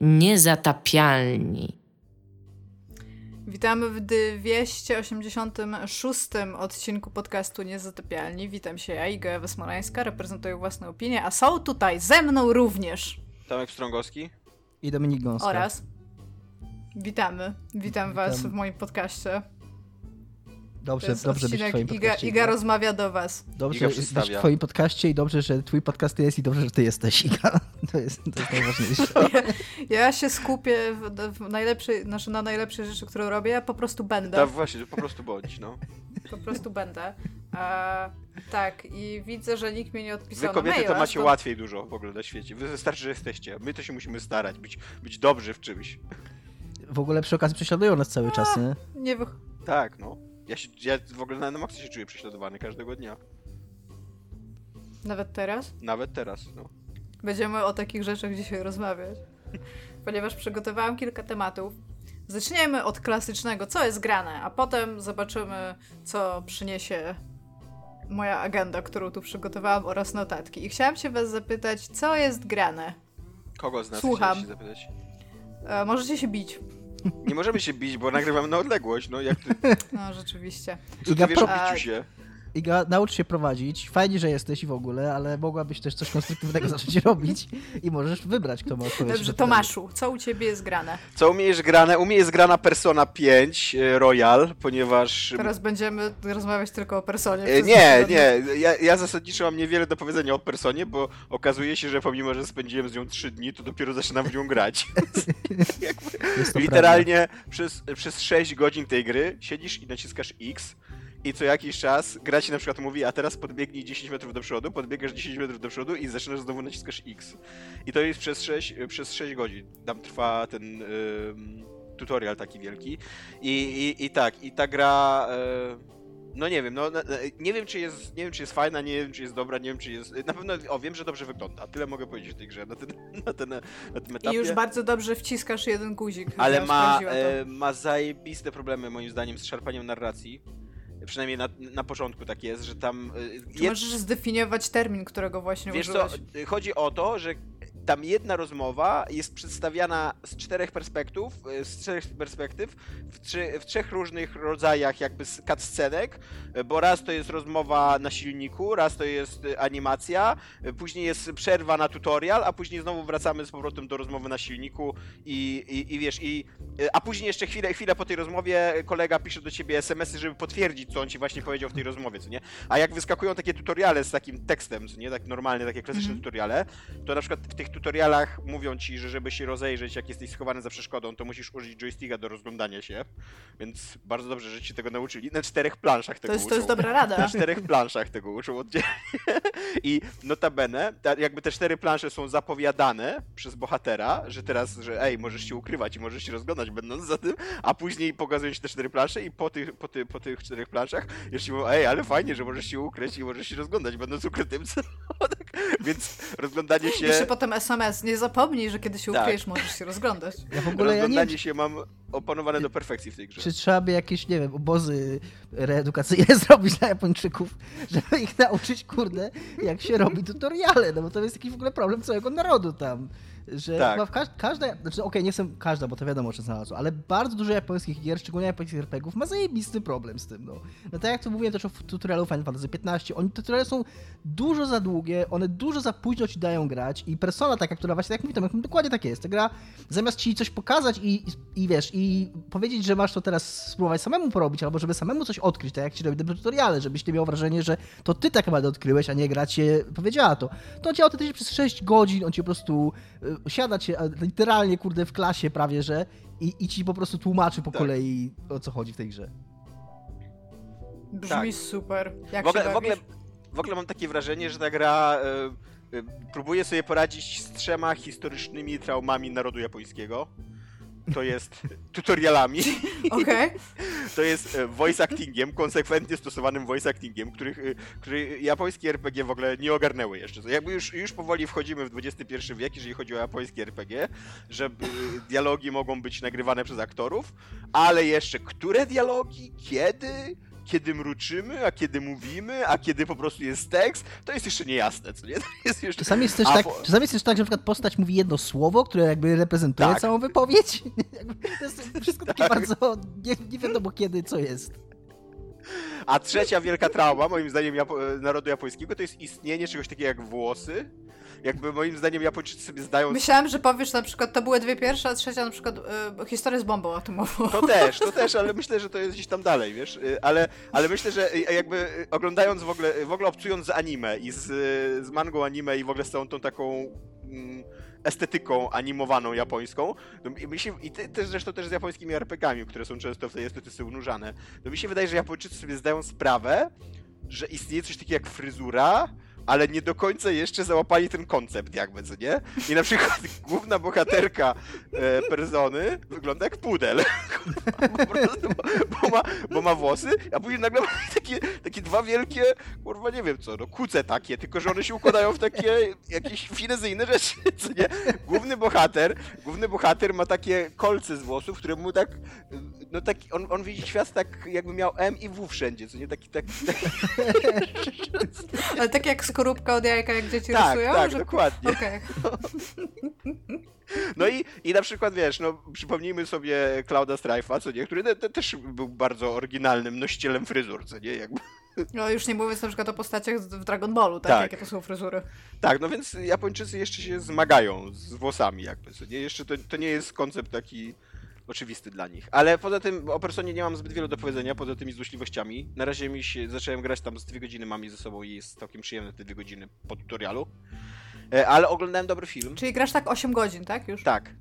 Niezatapialni. Witamy w 286 odcinku podcastu Niezatapialni. Witam się, ja, Iga Ewa Smorańska, reprezentuję własną opinię, a są tutaj ze mną również Tomek Strągowski i Dominik Gąska. oraz witamy, witam was w moim podcaście. Dobrze, dobrze być w twoim Iga, podcaście. Iga rozmawia do was. Dobrze być w twoim podcaście i dobrze, że twój podcast jest i dobrze, że ty jesteś, Iga. To jest, to jest najważniejsze. Ja, ja się skupię w, w najlepszej, znaczy na najlepszej rzeczy, którą robię, ja po prostu będę. Tak, właśnie, po prostu bądź, no. Po prostu będę. A, tak, i widzę, że nikt mnie nie odpisał Wy kobiety na to macie to... łatwiej dużo w ogóle na świecie. Wy wystarczy, że jesteście. My to się musimy starać, być, być dobrzy w czymś. W ogóle przy okazji prześladują nas cały A, czas, nie? Nie wy... Tak, no. Ja, się, ja w ogóle na, na maksa się czuję prześladowany każdego dnia. Nawet teraz? Nawet teraz, no. Będziemy o takich rzeczach dzisiaj rozmawiać. Ponieważ przygotowałam kilka tematów. Zaczniemy od klasycznego, co jest grane, a potem zobaczymy, co przyniesie moja agenda, którą tu przygotowałam oraz notatki. I chciałam się was zapytać, co jest grane? Kogo z nas Słucham. zapytać? E, możecie się bić. Nie możemy się bić, bo nagrywamy na odległość, no jak ty... No, rzeczywiście. Co ty wiesz o biciu się? Iga, naucz się prowadzić. Fajnie, że jesteś i w ogóle, ale mogłabyś też coś konstruktywnego zacząć robić i możesz wybrać, kto ma odpowiedzieć. Dobrze, Tomaszu, co u ciebie jest grane? Co u mnie jest grane? U mnie jest grana Persona 5 Royal, ponieważ... Teraz będziemy rozmawiać tylko o Personie. Nie, nie. Ja, ja zasadniczo mam niewiele do powiedzenia o Personie, bo okazuje się, że pomimo, że spędziłem z nią 3 dni, to dopiero zaczynam w nią grać. Literalnie przez, przez 6 godzin tej gry siedzisz i naciskasz X i co jakiś czas gra ci na przykład mówi, a teraz podbiegnij 10 metrów do przodu, podbiegasz 10 metrów do przodu i zaczynasz znowu naciskasz X. I to jest przez 6, przez 6 godzin. Tam trwa ten yy, tutorial taki wielki. I, i, i tak, i ta gra... Yy, no nie wiem, no nie wiem, czy jest, nie wiem, czy jest fajna, nie wiem, czy jest dobra, nie wiem, czy jest... Na pewno, o, wiem, że dobrze wygląda. Tyle mogę powiedzieć o tej grze na, ten, na, ten, na tym etapie. I już bardzo dobrze wciskasz jeden guzik. Ale ma, e, ma zajebiste problemy, moim zdaniem, z szarpaniem narracji. Przynajmniej na, na początku tak jest, że tam... Czy jed... możesz zdefiniować termin, którego właśnie Wiesz użyłeś? co, chodzi o to, że tam jedna rozmowa jest przedstawiana z czterech perspektyw, z czterech perspektyw, w, trzy, w trzech różnych rodzajach jakby cutscenek, bo raz to jest rozmowa na silniku, raz to jest animacja, później jest przerwa na tutorial, a później znowu wracamy z powrotem do rozmowy na silniku i, i, i wiesz, i, a później jeszcze chwilę, chwilę po tej rozmowie kolega pisze do ciebie smsy, żeby potwierdzić, co on ci właśnie powiedział w tej rozmowie, co nie? A jak wyskakują takie tutoriale z takim tekstem, co nie? Tak normalnie, takie klasyczne mm -hmm. tutoriale, to na przykład w tych tutorialach mówią ci, że żeby się rozejrzeć, jak jesteś schowany za przeszkodą, to musisz użyć joysticka do rozglądania się. Więc bardzo dobrze, że ci tego nauczyli. Na czterech planszach tego to jest, uczą. To jest dobra rada. Na czterech planszach tego uczą oddzielnie. I notabene, ta, jakby te cztery plansze są zapowiadane przez bohatera, że teraz, że ej, możesz się ukrywać i możesz się rozglądać będąc za tym, a później pokazują ci te cztery plansze i po tych, po, ty, po tych czterech planszach jeszcze mówią, ej, ale fajnie, że możesz się ukryć i możesz się rozglądać będąc ukrytym. tak, więc rozglądanie się... Jeszcze potem SMS, nie zapomnij, że kiedy się tak. ukryjesz, możesz się rozglądać. Ja w ogóle Rozglądanie ja nie... się mam opanowane do perfekcji w tej grze. Czy trzeba by jakieś, nie wiem, obozy reedukacyjne zrobić dla Japończyków, żeby ich nauczyć, kurde, jak się robi tutoriale, no bo to jest jakiś w ogóle problem całego narodu tam że tak. chyba w każ każda, znaczy okej, okay, nie chcę każda, bo to wiadomo, że znalazło, ale bardzo dużo japońskich gier, szczególnie japońskich RPGów ma zajebisty problem z tym, no. No tak jak to mówiłem też o tutorialu Final Fantasy XV, oni tutoriale są dużo za długie, one dużo za późno ci dają grać i persona taka, która właśnie tak jak mówię, dokładnie tak jest, ta gra zamiast ci coś pokazać i, i, i, wiesz, i powiedzieć, że masz to teraz spróbować samemu porobić, albo żeby samemu coś odkryć, tak jak ci robi te tutoriale, żebyś ty miał wrażenie, że to ty tak naprawdę odkryłeś, a nie gra cię powiedziała to. To on cię autentycznie przez 6 godzin, on ci po prostu siada cię literalnie, kurde, w klasie prawie, że i, i ci po prostu tłumaczy po tak. kolei, o co chodzi w tej grze. Brzmi tak. super. Jak w, ogóle, w, ogóle, w ogóle mam takie wrażenie, że ta gra y, y, próbuje sobie poradzić z trzema historycznymi traumami narodu japońskiego to jest tutorialami. Okay. To jest e, voice actingiem, konsekwentnie stosowanym voice actingiem, których, e, który japońskie RPG w ogóle nie ogarnęły jeszcze. Jakby już, już powoli wchodzimy w XXI wiek, jeżeli chodzi o japońskie RPG, że e, dialogi mogą być nagrywane przez aktorów, ale jeszcze które dialogi, kiedy, kiedy mruczymy, a kiedy mówimy, a kiedy po prostu jest tekst, to jest jeszcze niejasne, co nie? To jest jeszcze... Czasami jest też, tak, czasami jest też tak, że na przykład postać mówi jedno słowo, które jakby reprezentuje tak. całą wypowiedź. to jest wszystko takie tak. bardzo nie, nie wiadomo kiedy, co jest. A trzecia wielka trauma, moim zdaniem, Japo- narodu japońskiego, to jest istnienie czegoś takiego jak włosy. Jakby moim zdaniem Japończycy sobie zdają... Myślałem, że powiesz na przykład, to były dwie pierwsze, a trzecia na przykład y, historia z bombą atomową. To też, to też, ale myślę, że to jest gdzieś tam dalej, wiesz? Y, ale, ale myślę, że y, jakby oglądając w ogóle, w ogóle obcując z anime i z, z mangą anime i w ogóle z całą tą taką... Mm, estetyką animowaną japońską. No, mi się, I te, też zresztą też z japońskimi RPGami, które są często w tej estetyce unurzane. No mi się wydaje, że Japończycy sobie zdają sprawę, że istnieje coś takiego jak fryzura, ale nie do końca jeszcze załapali ten koncept, jakby, co nie? I na przykład główna bohaterka e, persony wygląda jak pudel. po prostu, bo, ma, bo ma włosy, a później nagle ma takie, takie dwa wielkie, kurwa, nie wiem co, no kuce takie, tylko że one się układają w takie jakieś finezyjne rzeczy, co nie? Główny bohater, główny bohater ma takie kolce z włosów, które mu tak, no tak, on, on widzi świat tak, jakby miał M i W wszędzie, co nie? Taki, taki. Ale tak jak skorupka od jajka, jak dzieci tak, rysują? Tak, że... dokładnie. Okay. No i, i na przykład, wiesz, no przypomnijmy sobie Clouda Strife'a, co nie, który te, te, też był bardzo oryginalnym nosicielem fryzur, co nie, jakby. No już nie mówiąc na przykład o postaciach w Dragon Ballu, tak? tak? Jakie to są fryzury. Tak, no więc Japończycy jeszcze się zmagają z włosami jakby, co nie? Jeszcze to, to nie jest koncept taki oczywisty dla nich. Ale poza tym o personie nie mam zbyt wiele do powiedzenia, poza tymi złośliwościami. Na razie mi się, zacząłem grać tam z dwie godziny mam je ze sobą i jest całkiem przyjemne te dwie godziny po tutorialu. E, ale oglądałem dobry film. Czyli grasz tak 8 godzin, tak? Już? Tak,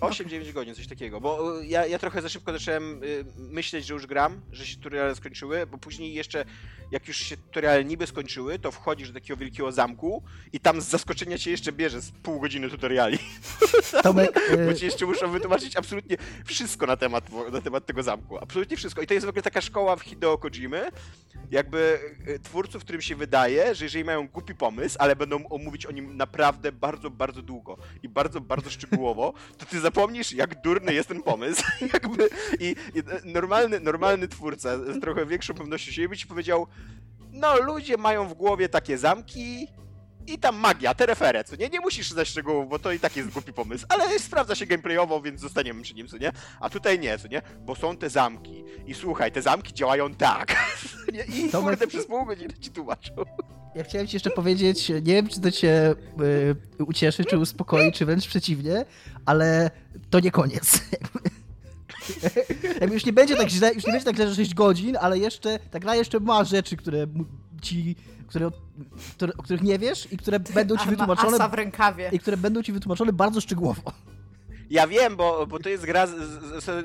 8-9 godzin, coś takiego. Bo e, ja, ja trochę za szybko zacząłem e, myśleć, że już gram, że się tutoriale skończyły, bo później jeszcze, jak już się tutoriale niby skończyły, to wchodzisz do takiego wielkiego zamku i tam z zaskoczenia cię jeszcze bierze z pół godziny tutoriali. Tomek, bo ci jeszcze muszą wytłumaczyć absolutnie wszystko na temat, na temat tego zamku. Absolutnie wszystko. I to jest w ogóle taka szkoła w Hideo Kojimy, jakby twórców, którym się wydaje, że jeżeli mają głupi pomysł, ale będą omówić o nim naprawdę bardzo, bardzo długo i bardzo, bardzo szczegółowo, to ty zapomnisz, jak durny jest ten pomysł. Jakby, i, i, normalny, normalny twórca z trochę większą pewnością siebie by ci powiedział, no ludzie mają w głowie takie zamki, i tam magia, te refere, co nie? Nie musisz znać szczegółów, bo to i tak jest głupi pomysł, ale sprawdza się gameplayowo, więc zostaniemy przy nim, co nie? A tutaj nie, co nie? Bo są te zamki. I słuchaj, te zamki działają tak. I Tomek... kurde, przez pół godziny ci tłumaczą. Ja chciałem ci jeszcze powiedzieć, nie wiem, czy to cię y, ucieszy, czy uspokoi, czy wręcz przeciwnie, ale to nie koniec. Jakby już nie będzie tak źle, już nie będzie tak źle, że 6 godzin, ale jeszcze, ta gra jeszcze ma rzeczy, które ci, które, które, o których nie wiesz i które będą ci wytłumaczone. Asa w rękawie. I które będą ci wytłumaczone bardzo szczegółowo. Ja wiem, bo, bo to jest gra,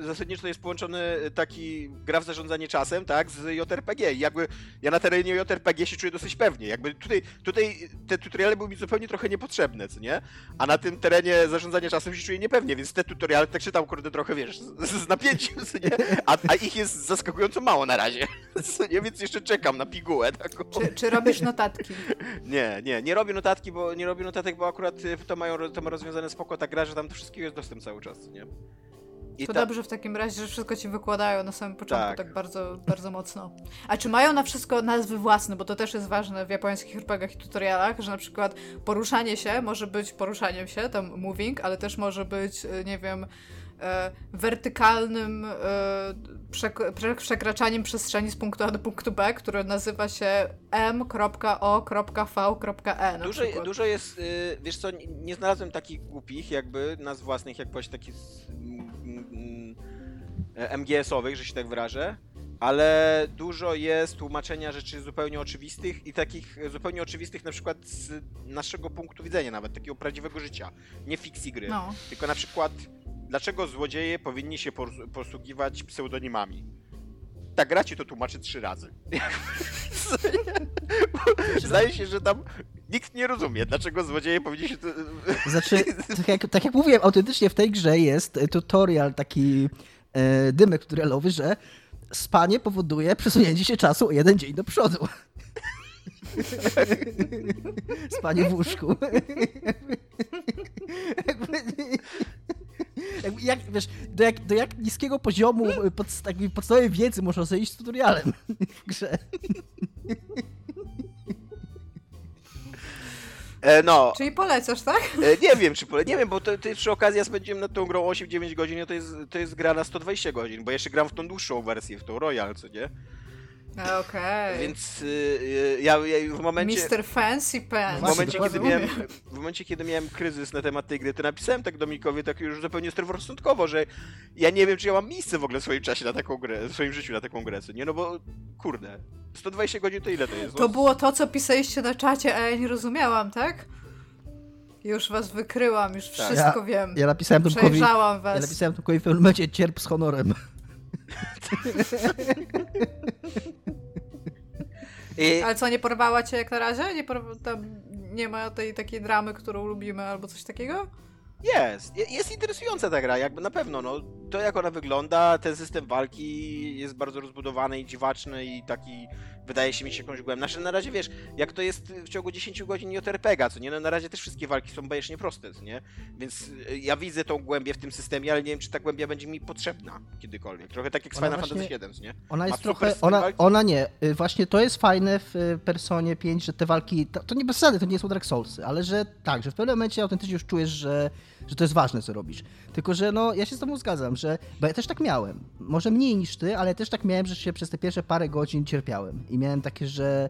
zasadniczo to jest połączony taki gra w zarządzanie czasem, tak, z JRPG i jakby ja na terenie JRPG się czuję dosyć pewnie, jakby tutaj, tutaj te tutoriale były mi zupełnie trochę niepotrzebne, co nie? A na tym terenie zarządzania czasem się czuję niepewnie, więc te tutoriale tak czytam, kurde, trochę, wiesz, z, z napięciem, co nie? A, a, ich jest zaskakująco mało na razie, co nie? Więc jeszcze czekam na pigułę taką. Czy, czy robisz notatki? Nie, nie, nie robię notatki, bo nie robię notatek, bo akurat to mają, to ma rozwiązane spoko ta gra, że tam to wszystkiego jest dostępne cały czas, nie? I to ta... dobrze w takim razie, że wszystko ci wykładają na samym początku tak. tak, bardzo, bardzo mocno. A czy mają na wszystko nazwy własne, bo to też jest ważne w japońskich RPGach i tutorialach, że na przykład poruszanie się może być poruszaniem się, tam moving, ale też może być, y, nie wiem, wertykalnym e, przek przekraczaniem przestrzeni z punktu A do punktu B, które nazywa się m.o.v.e. Dużo, dużo jest, y, wiesz co, nie znalazłem takich głupich jakby nazw własnych, jak właśnie takich MGS-owych, że się tak wyrażę, ale dużo jest tłumaczenia rzeczy zupełnie oczywistych i takich zupełnie oczywistych na przykład z naszego punktu widzenia nawet, takiego prawdziwego życia, nie fikcji gry, no. tylko na przykład dlaczego złodzieje powinni się posługiwać pseudonimami. Ta gra ci to tłumaczy trzy razy. Zdaje się, że tam nikt nie rozumie, dlaczego złodzieje powinni się... Znaczy, tak jak, tak jak mówiłem, autentycznie w tej grze jest tutorial taki e, dymek tutorialowy, że spanie powoduje przesunięcie się czasu o jeden dzień do przodu. Spanie w łóżku. Jak, wiesz, do, jak, do jak niskiego poziomu pod, podstawowej wiedzy można zejść z tutorialem w grze. E, no. Czyli polecasz, tak? E, nie wiem, czy pole... Nie wiem, bo to, to przy okazji ja spędziłem nad tą grą 8-9 godzin, a to jest, to jest gra na 120 godzin, bo jeszcze gram w tą dłuższą wersję, w tą Royal, co nie? Okej. Okay. Więc y, y, ja, ja, w momencie... Mr. Fancy Pants. W momencie, kiedy miałem, w momencie, kiedy miałem kryzys na temat tej gry, to napisałem tak Dominikowi tak już zupełnie zdroworozsądkowo, że ja nie wiem, czy ja mam miejsce w ogóle w swoim czasie na taką grę, w swoim życiu na taką grę, nie? No bo, kurde, 120 godzin to ile to jest? To no? było to, co pisaliście na czacie, a ja nie rozumiałam, tak? Już was wykryłam, już tak. wszystko ja, wiem. Ja napisałem Tomkowi, was. Ja napisałem Tomkowi w pewnym momencie cierp z honorem. I... Ale co, nie porwała cię jak na razie? Nie, porwa... Nie ma tej takiej dramy, którą lubimy albo coś takiego? Jest, jest interesująca ta gra, jakby na pewno, no, to jak ona wygląda, ten system walki jest bardzo rozbudowany i dziwaczny i taki wydaje się mieć jakąś głębię. Znaczy na razie wiesz, jak to jest w ciągu 10 godzin JRPG, co nie, no na razie też wszystkie walki są bajecznie proste, co nie? Więc y, ja widzę tą głębię w tym systemie, ale nie wiem, czy ta głębia będzie mi potrzebna kiedykolwiek. Trochę tak jak z Final Fantasy VII, nie? Ona jest trochę, ona, ona nie, y, właśnie to jest fajne w y, Personie 5, że te walki, to, to nie bez to nie są Dark Soulsy, ale że tak, że w pewnym momencie autentycznie już czujesz, że że to jest ważne, co robisz. Tylko, że no, ja się z tobą zgadzam, że, bo ja też tak miałem. Może mniej niż ty, ale też tak miałem, że się przez te pierwsze parę godzin cierpiałem. I miałem takie, że,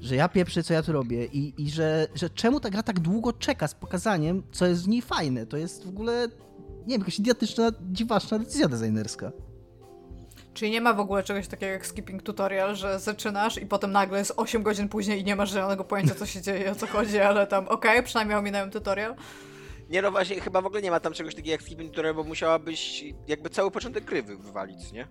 że ja pieprzę, co ja tu robię i, i że, że czemu ta gra tak długo czeka z pokazaniem, co jest w niej fajne. To jest w ogóle, nie wiem, jakaś idiotyczna, dziwaczna decyzja designerska. Czyli nie ma w ogóle czegoś takiego jak skipping tutorial, że zaczynasz i potem nagle jest 8 godzin później i nie masz żadnego pojęcia, co się dzieje, o co chodzi, ale tam okej, okay, przynajmniej ominąłem tutorial. Nie no właśnie, chyba w ogóle nie ma tam czegoś takiego jak skipping tutorial, bo musiałabyś jakby cały początek gry wywalić, nie?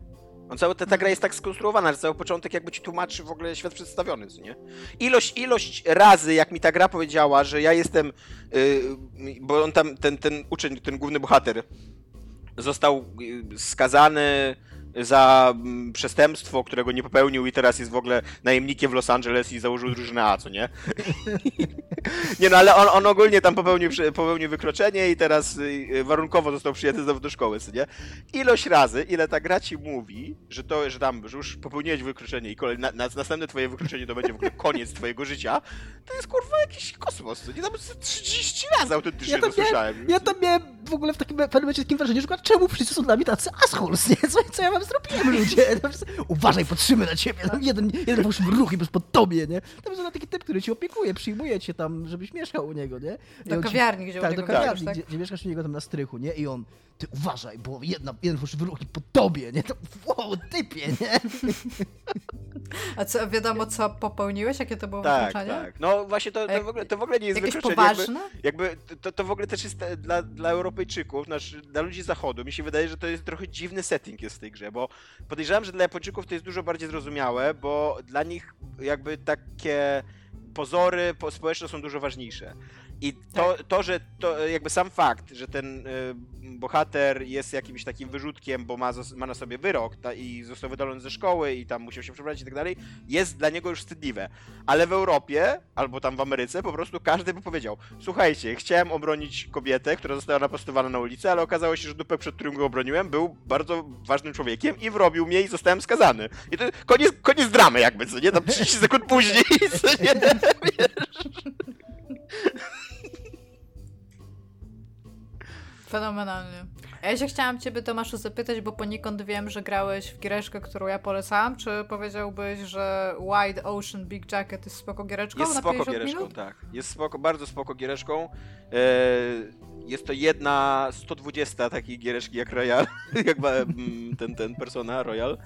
On cały, ta, ta gra jest tak skonstruowana, że cały początek jakby ci tłumaczy w ogóle świat przedstawiony, nie? Ilość, ilość razy, jak mi ta gra powiedziała, że ja jestem, yy, bo on tam, ten, ten uczeń, ten główny bohater został y, skazany za mm, przestępstwo, którego nie popełnił i teraz jest w ogóle najemnikiem w Los Angeles i założył drużynę A, co nie? nie no, ale on, on ogólnie tam popełnił, popełnił wykroczenie i teraz y, warunkowo został przyjęty znowu do szkoły, co nie? Ilość razy, ile ta gra ci mówi, że to, że tam, że już popełniłeś wykroczenie i kolej, na, na, następne twoje wykroczenie to będzie w ogóle koniec twojego życia, to jest kurwa jakiś kosmos, co nie? Tam 30 razy autentycznie ja to słyszałem. Ja tam miałem w ogóle w takim pewnym momencie takim wrażeniu, że czemu wszyscy są dla mnie tacy assholes, nie? Co, co ja mam zrobiłem, ludzie? Uważaj, patrzymy na ciebie. Tam jeden, jeden fałszywy ruch i bez pod tobie, nie? Tam jest taki typ, który ci opiekuje, przyjmuje cię tam, żebyś mieszkał u niego, nie? I do kawiarni, ci, gdzie tak, do kawiarni, tak? Gdzie, gdzie, mieszkasz u niego tam na strychu, nie? I on, ty uważaj, bo jedna, jeden fałszywy ruch i pod tobie, nie? To, wow, typie, nie? A co, wiadomo co popełniłeś? Jakie to było tak, wykroczenie? Tak, no właśnie to, to, w ogóle, to w ogóle nie jest wykroczenie. Poważne? Jakby, jakby to, to w ogóle też jest dla, dla Europejczyków, znaczy dla ludzi zachodu, mi się wydaje, że to jest trochę dziwny setting jest w tej grze, bo podejrzewam, że dla Japończyków to jest dużo bardziej zrozumiałe, bo dla nich jakby takie pozory społeczne są dużo ważniejsze. I to, tak. to, że to jakby sam fakt, że ten y, bohater jest jakimś takim wyrzutkiem, bo ma, ma na sobie wyrok ta, i został wydalony ze szkoły i tam musiał się przeprowadzić i tak dalej, jest dla niego już wstydliwe. Ale w Europie, albo tam w Ameryce, po prostu każdy by powiedział, słuchajcie, chciałem obronić kobietę, która została napastowana na ulicy, ale okazało się, że dupek, przed którym go obroniłem, był bardzo ważnym człowiekiem i wrobił mnie i zostałem skazany. I to koniec, koniec dramy jakby, co nie? Tam 30 sekund później, co nie? Wiesz? Fenomenalnie. Ja się chciałam ciebie, Tomaszu, zapytać, bo poniekąd wiem, że grałeś w giereczkę, którą ja polecałam. Czy powiedziałbyś, że Wide Ocean Big Jacket jest spoko giereczką Jest spoko giereczką, minut? tak. Jest spoko, bardzo spoko giereczką. Eee, jest to jedna 120 takiej giereczki jak Royal, jak mm, ten, ten Persona Royal.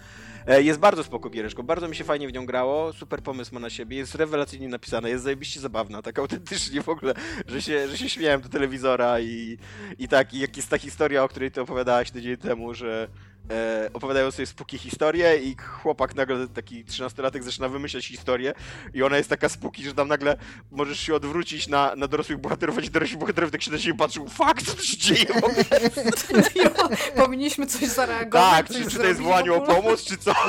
E, jest bardzo spoko giereczką, bardzo mi się fajnie w nią grało, super pomysł ma na siebie, jest rewelacyjnie napisana, jest zajebiście zabawna, tak autentycznie w ogóle, że się, że się śmiałem do telewizora i, i tak, i jak jest ta historia, o której ty opowiadałaś tydzień temu, że e, opowiadają sobie spuki historię i chłopak nagle, taki trzynastolatek zaczyna wymyślać historię i ona jest taka spuki, że tam nagle możesz się odwrócić na, na dorosłych bohaterów, a ci dorośli bohaterowie tak się na siebie patrzą, fakt, co się dzieje w ogóle? Powinniśmy coś zareagować. Tak, czy, czy to jest wołanie o pomoc, czy co?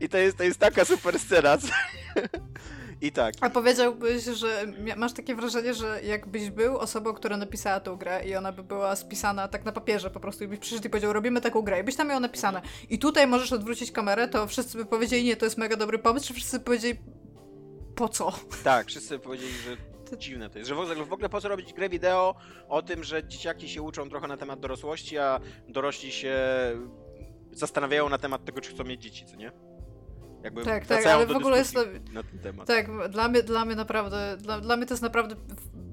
I to jest, to jest taka super scena. I tak. A powiedziałbyś, że masz takie wrażenie, że jakbyś był osobą, która napisała tą grę i ona by była spisana tak na papierze po prostu i byś przyszedł i powiedział, robimy taką grę i byś tam miał napisane i tutaj możesz odwrócić kamerę, to wszyscy by powiedzieli, nie, to jest mega dobry pomysł, czy wszyscy by powiedzieli, po co? Tak, wszyscy by powiedzieli, że dziwne to jest, że w ogóle, w ogóle po co robić grę wideo o tym, że dzieciaki się uczą trochę na temat dorosłości, a dorośli się zastanawiają na temat tego, czy chcą mieć dzieci, co nie? Jakby tak, tak, ale w ogóle jest to, na ten temat. Tak, dla mnie, dla mnie naprawdę, dla, dla mnie to jest naprawdę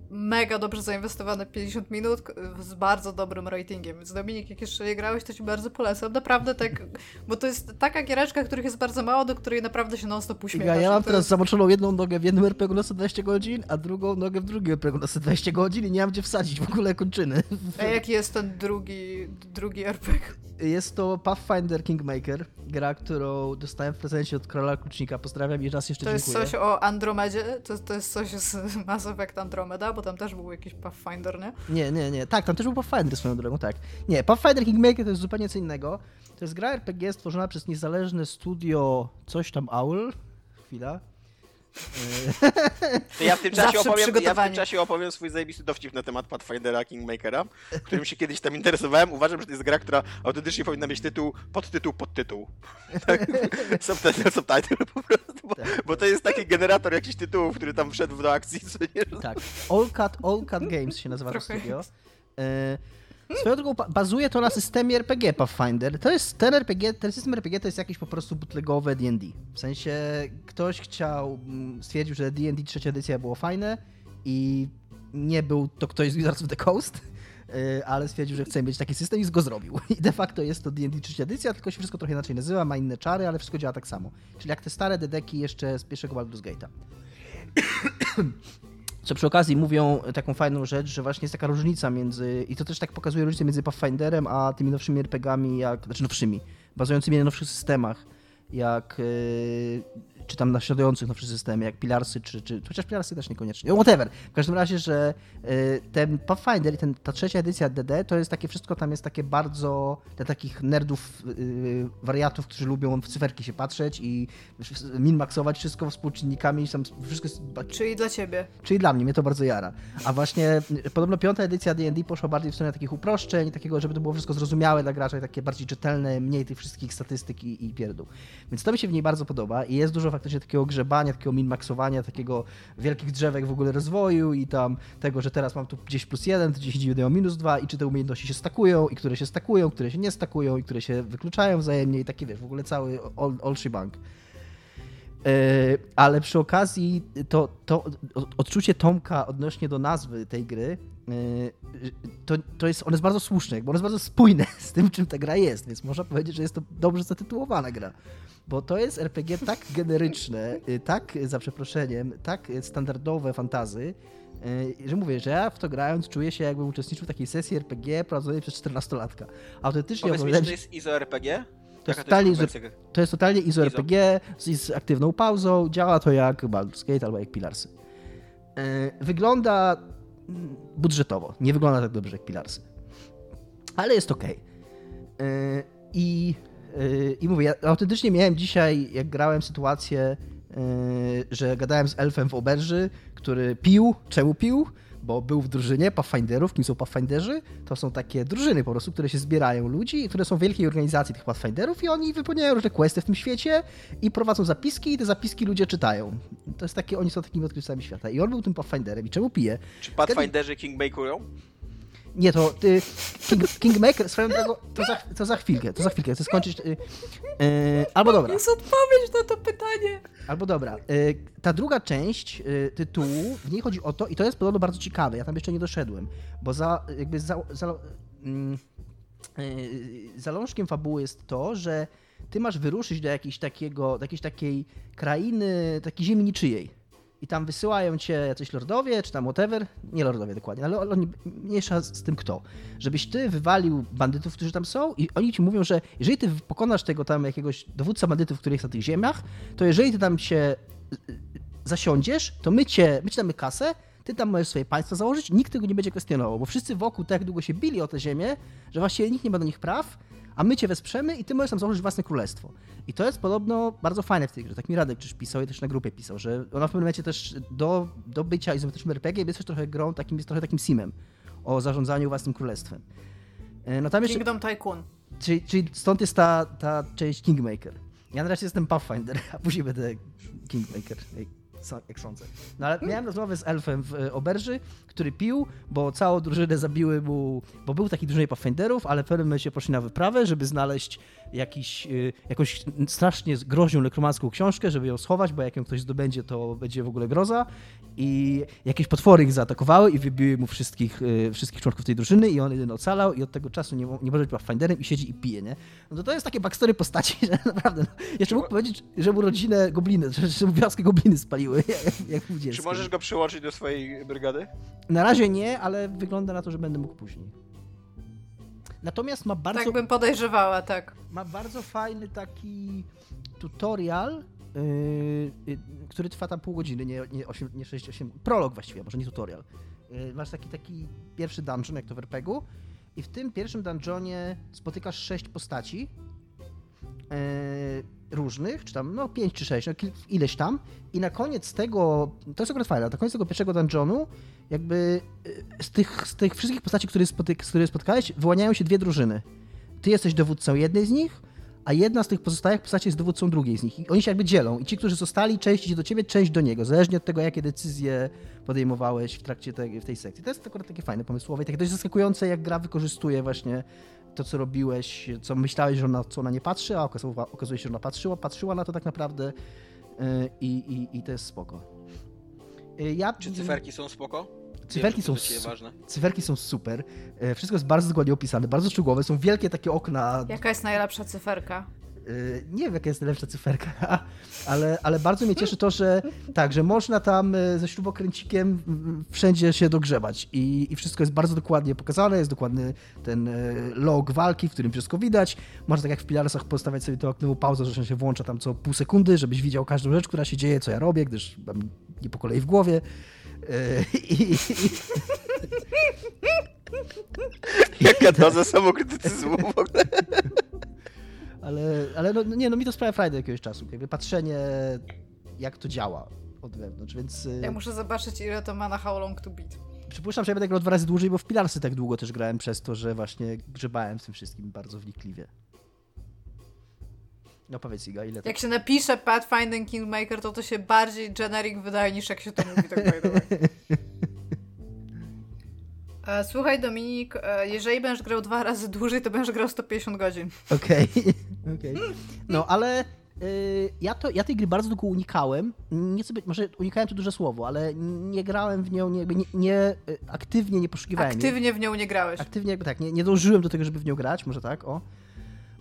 mega dobrze zainwestowane 50 minut z bardzo dobrym ratingiem. Więc Dominik, jak jeszcze nie grałeś, to ci bardzo polecam. Naprawdę tak, bo to jest taka giereczka, których jest bardzo mało, do której naprawdę się non-stop uśmiechasz. Ja, ja mam teraz jest... zamoczoną jedną nogę w jednym RPG na 120 godzin, a drugą nogę w drugim RPG na 120 godzin i nie mam gdzie wsadzić w ogóle kończyny. A jaki jest ten drugi, drugi RPG? Jest to Pathfinder Kingmaker, gra, którą dostałem w prezencie od Króla Klucznika. Pozdrawiam i raz jeszcze to dziękuję. To jest coś o Andromedzie? To, to jest coś z Mass Effect Andromeda? Bo tam też był jakiś Pathfinder, nie? Nie, nie, nie. Tak, tam też był Pathfinder swoją drogą, tak. Nie, Pathfinder Kingmaker to jest zupełnie co innego. To jest gra RPG stworzona przez niezależne studio coś tam Owl. Chwila. To ja w tym czasie opowiem, ja w tym czasie opowiem swój zajebisty dowcip na temat Pathfindera Kingmakera, którym się kiedyś tam interesowałem. Uważam, że to jest gra, która autentycznie powinna mieć tytuł, podtytuł, podtytuł. Tak? subtitle, subtitle po prostu, bo, tak. bo, to jest taki generator jakichś tytułów, który tam wszedł do akcji. Co nie? Tak. All Cut, All Cut Games się nazywa to studio. E, Swoją drogą bazuje to na systemie RPG Pathfinder. To jest ten RPG, ten system RPG to jest jakieś po prostu bootlegowe D&D. W sensie ktoś chciał, mm, stwierdził, że D&D trzecia edycja było fajne i nie był to ktoś z Wizards of the Coast, y, ale stwierdził, że chce mieć taki system i go zrobił. I de facto jest to D&D trzecia edycja, tylko się wszystko trochę inaczej nazywa, ma inne czary, ale wszystko działa tak samo. Czyli jak te stare dedeki jeszcze z pierwszego Baldur's Gate'a. Co przy okazji mówią taką fajną rzecz, że właśnie jest taka różnica między, i to też tak pokazuje różnicę między Pathfinderem a tymi nowszymi RPGami, jak, znaczy nowszymi, bazującymi na nowszych systemach, jak yy, czy tam naśladujących nowsze systemy, jak Pilarsy, czy, czy chociaż Pilarsy też niekoniecznie. Whatever. W każdym razie, że y, ten Pathfinder i ten, ta trzecia edycja DD to jest takie wszystko, tam jest takie bardzo dla takich nerdów, y, wariatów, którzy lubią w cyferki się patrzeć i min-maxować wszystko współczynnikami. Tam wszystko jest... Czyli dla ciebie. Czyli dla mnie, mnie to bardzo jara. A właśnie y, podobno piąta edycja D&D poszła bardziej w stronę takich uproszczeń, takiego, żeby to było wszystko zrozumiałe dla gracza, takie bardziej czytelne, mniej tych wszystkich statystyk i, i pierdół. Więc to mi się w niej bardzo podoba i jest dużo faktycznie takiego grzebania, takiego min-maxowania, takiego wielkich drzewek w ogóle rozwoju i tam tego, że teraz mam tu gdzieś plus jeden, to gdzieś idzie miał minus dwa i czy te umiejętności się stakują i które się stakują, które się nie stakują i które się wykluczają wzajemnie i taki wiesz, w ogóle cały all, shebang. Yy, ale przy okazji to, to odczucie Tomka odnośnie do nazwy tej gry yy, to, to jest, on jest bardzo słuszne, bo on jest bardzo spójne z tym, czym ta gra jest, więc można powiedzieć, że jest to dobrze zatytułowana gra bo to jest RPG tak generyczne, y, tak za przeproszeniem, tak standardowe fantazy, y, że mówię, że ja w to grając czuję się jakbym uczestniczył w takiej sesji RPG prowadzonej przez 14-latka. Autentycznie Powiedz mi, czy to jest ISO RPG? To jest, totalnie izo, to jest totalnie ISO RPG z, z aktywną pauzą. Działa to jak Baldur's Gate albo jak Pilarsy. Y, wygląda mm, budżetowo. Nie wygląda tak dobrze jak Pilarsy. Ale jest ok. I i mówię, ja autentycznie miałem dzisiaj, jak grałem sytuację, yy, że gadałem z elfem w oberży, który pił. Czemu pił? Bo był w drużynie Pathfinderów. Kim są Pathfinderzy? To są takie drużyny po prostu, które się zbierają ludzi, które są w wielkiej organizacji tych Pathfinderów i oni wypełniają różne questy w tym świecie i prowadzą zapiski i te zapiski ludzie czytają. To jest takie, oni są takimi odkrywcami świata. I on był tym Pathfinderem. I czemu pije? Czy Pathfinderzy Kiedy... kingmakerują? Nie, to ty, King, Kingmaker, swoją drogą, to za, to za chwilkę, to za chwilkę, chcę skończyć. Yy, yy, albo dobra. Jest odpowiedź na to pytanie. Albo dobra. Yy, ta druga część y, tytułu, w niej chodzi o to, i to jest podobno bardzo ciekawe, ja tam jeszcze nie doszedłem, bo za, jakby za, za, mm, y, zalążkiem fabuły jest to, że ty masz wyruszyć do jakiejś, takiego, do jakiejś takiej krainy, takiej ziemi niczyjej i tam wysyłają cię jacyś lordowie, czy tam whatever, nie lordowie dokładnie, ale oni mniejsza z tym kto, żebyś ty wywalił bandytów, którzy tam są i oni ci mówią, że jeżeli ty pokonasz tego tam jakiegoś dowódca bandytów, który jest na tych ziemiach, to jeżeli ty tam się y, y, zasiądziesz, to my cię, my ci damy kasę, ty tam możesz swoje państwo założyć, nikt tego nie będzie kwestionował, bo wszyscy wokół tak długo się bili o tę ziemię, że właściwie nikt nie ma do nich praw, a my cię wesprzemy i ty możesz tam założyć własne królestwo. I to jest podobno bardzo fajne w tej grze. Tak mi Radek też pisał i też na grupie pisał, że ona w pewnym momencie też do, do bycia izometrycznym RPG jest też trochę grą, takim, jest trochę takim simem o zarządzaniu własnym królestwem. E, no tam jeszcze, Kingdom Tycoon. Czyli, czyli stąd jest ta, ta część Kingmaker. Ja na razie jestem Pathfinder, a później będę Kingmaker jak sądzę. No ale miałem rozmowę z elfem w e, oberży, który pił, bo całą drużynę zabiły mu, bo był taki drużynie Pathfinderów, ale w pewnym momencie poszli na wyprawę, żeby znaleźć jakiś, y, jakąś strasznie groźną nekromancką książkę, żeby ją schować, bo jak ją ktoś zdobędzie, to będzie w ogóle groza. I jakieś potwory ich zaatakowały i wybiły mu wszystkich, y, wszystkich członków tej drużyny i on jeden ocalał i od tego czasu nie, nie może być Pathfinderem i siedzi i pije, nie? No to, to jest takie backstory postaci, że naprawdę, no, jeszcze mógł powiedzieć, że mu rodzinę gobliny, że, że mu wioskę gobliny spaliły, jak, jak Czy możesz go przyłączyć do swojej brygady? Na razie nie, ale wygląda na to, że będę mógł później. Natomiast ma bardzo. Tak bym podejrzewała, tak. Ma bardzo fajny taki tutorial, yy, który trwa tam pół godziny, nie, nie, 8, nie 6, 8. Prolog właściwie, może nie tutorial. Yy, masz taki, taki pierwszy dungeon, jak to w RPG-u, i w tym pierwszym dungeonie spotykasz sześć postaci. Yy, różnych, czy tam no 5 czy 6, no, ileś tam. I na koniec tego, to jest akurat fajne, na koniec tego pierwszego dungeonu, jakby y, z tych, z tych wszystkich postaci, które, spotyk, które spotkałeś, wyłaniają się dwie drużyny. Ty jesteś dowódcą jednej z nich, a jedna z tych pozostałych postaci jest dowódcą drugiej z nich. I oni się jakby dzielą. I ci, którzy zostali, część idzie do ciebie, część do niego, zależnie od tego, jakie decyzje podejmowałeś w trakcie tej, w tej sekcji. To jest akurat takie fajne, pomysłowe i takie dość zaskakujące, jak gra wykorzystuje właśnie to, co robiłeś, co myślałeś, że ona, co ona nie patrzy, a okazuje się, że ona patrzyła, patrzyła na to tak naprawdę y, i, i, i to jest spoko. Y, ja... Czy cyferki są spoko? Cyferki są, cyferki są super. Y, wszystko jest bardzo dokładnie opisane, bardzo szczegółowe. Są wielkie takie okna. Jaka jest najlepsza cyferka? Y, nie wiem, jaka jest najlepsza cyferka, ale, ale bardzo mnie cieszy to, że tak, że można tam y, ze śrubokręcikiem wszędzie się dogrzebać i, i wszystko jest bardzo dokładnie pokazane, jest dokładny ten log walki, w którym wszystko widać. Można tak jak w Pilarsach postawiać sobie tą aktywną pauzę, że się włącza tam co pół sekundy, żebyś widział każdą rzecz, która się dzieje, co ja robię, gdyż mam nie po kolei w głowie. I, i, Jaka doza samokrytycyzmu w ogóle. Ale, ale no, nie, no mi to sprawia frajdę jakiegoś czasu. Jakby patrzenie, jak to działa od wewnątrz, więc... Y, ja muszę zobaczyć, ile to ma na How Long to Beat. Przypuszczam, że ja będę grał dwa razy dłużej, bo w Pilarsy tak długo też grałem przez to, że właśnie grzebałem w tym wszystkim bardzo wnikliwie. No powiedz Iga, ile to... Jak się napisze Pathfinding Kingmaker, to to się bardziej generic wydaje niż jak się to mówi, tak E, słuchaj Dominik, e, jeżeli będziesz grał dwa razy dłużej, to będziesz grał 150 godzin. Okej, okay. okay. No ale y, ja, to, ja tej gry bardzo długo unikałem. Nie sobie, może unikałem to duże słowo, ale nie grałem w nią, nie, nie, nie y, aktywnie nie poszukiwałem Aktywnie w nią nie grałeś. Aktywnie, tak, nie, nie dążyłem do tego, żeby w nią grać, może tak, o.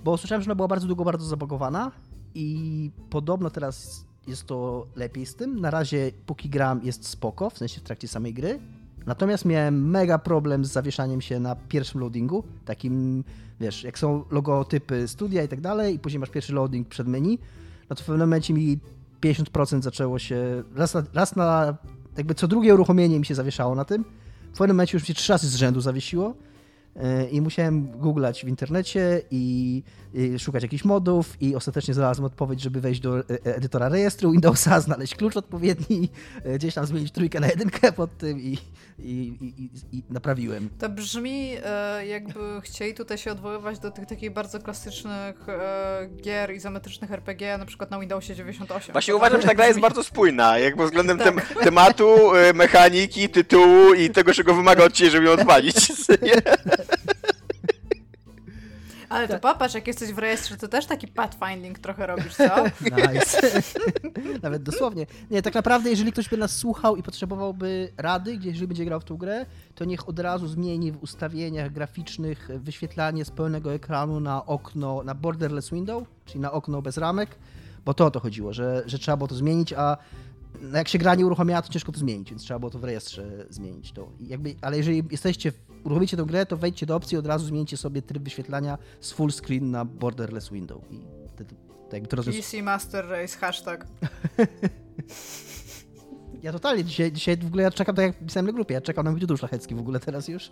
Bo słyszałem, że ona była bardzo długo bardzo zabagowana i podobno teraz jest to lepiej z tym. Na razie póki gram jest spoko, w sensie w trakcie samej gry. Natomiast miałem mega problem z zawieszaniem się na pierwszym loadingu, takim, wiesz, jak są logotypy studia i tak dalej, i później masz pierwszy loading przed menu, no to w pewnym momencie mi 50% zaczęło się, raz na, raz na jakby co drugie uruchomienie mi się zawieszało na tym, w pewnym momencie już mi się trzy razy z rzędu zawiesiło, i musiałem googlać w internecie i, i, szukać jakichś modów i ostatecznie znalazłem odpowiedź, żeby wejść do e, e, edytora rejestru Windowsa, znaleźć klucz odpowiedni, e, gdzieś tam zmienić trójkę na jedynkę pod tym i, i, i naprawiłem. To brzmi jakby chcieli tutaj się odwoływać do tych takich bardzo klasycznych gier izometrycznych RPG, na przykład na Windowsie 98. Właśnie uważam, że ta gra jest bardzo spójna, jakby względem tak. tem tematu, mechaniki, tytułu i tego, czego wymaga od ciebie, żeby ją odpalić. Ale to tak. popatrz, jak jesteś w rejestrze, to też taki pathfinding trochę robisz, co? Nice. Nawet dosłownie. Nie, tak naprawdę, jeżeli ktoś by nas słuchał i potrzebowałby rady, jeżeli będzie grał w tą grę, to niech od razu zmieni w ustawieniach graficznych wyświetlanie z pełnego ekranu na okno, na borderless window, czyli na okno bez ramek, bo to o to chodziło, że, że trzeba było to zmienić, a no jak się gra nie uruchomiała, to ciężko to zmienić, więc trzeba było to w rejestrze zmienić. To jakby, ale jeżeli jesteście, uruchomicie tę grę, to wejdźcie do opcji i od razu zmieńcie sobie tryb wyświetlania z full screen na borderless window. I wtedy, to jakby to. PC Master Race, hashtag. Ja totalnie, dzisiaj, dzisiaj w ogóle ja czekam, tak jak pisałem na grupie, ja czekam na mój szlachecki w ogóle teraz już.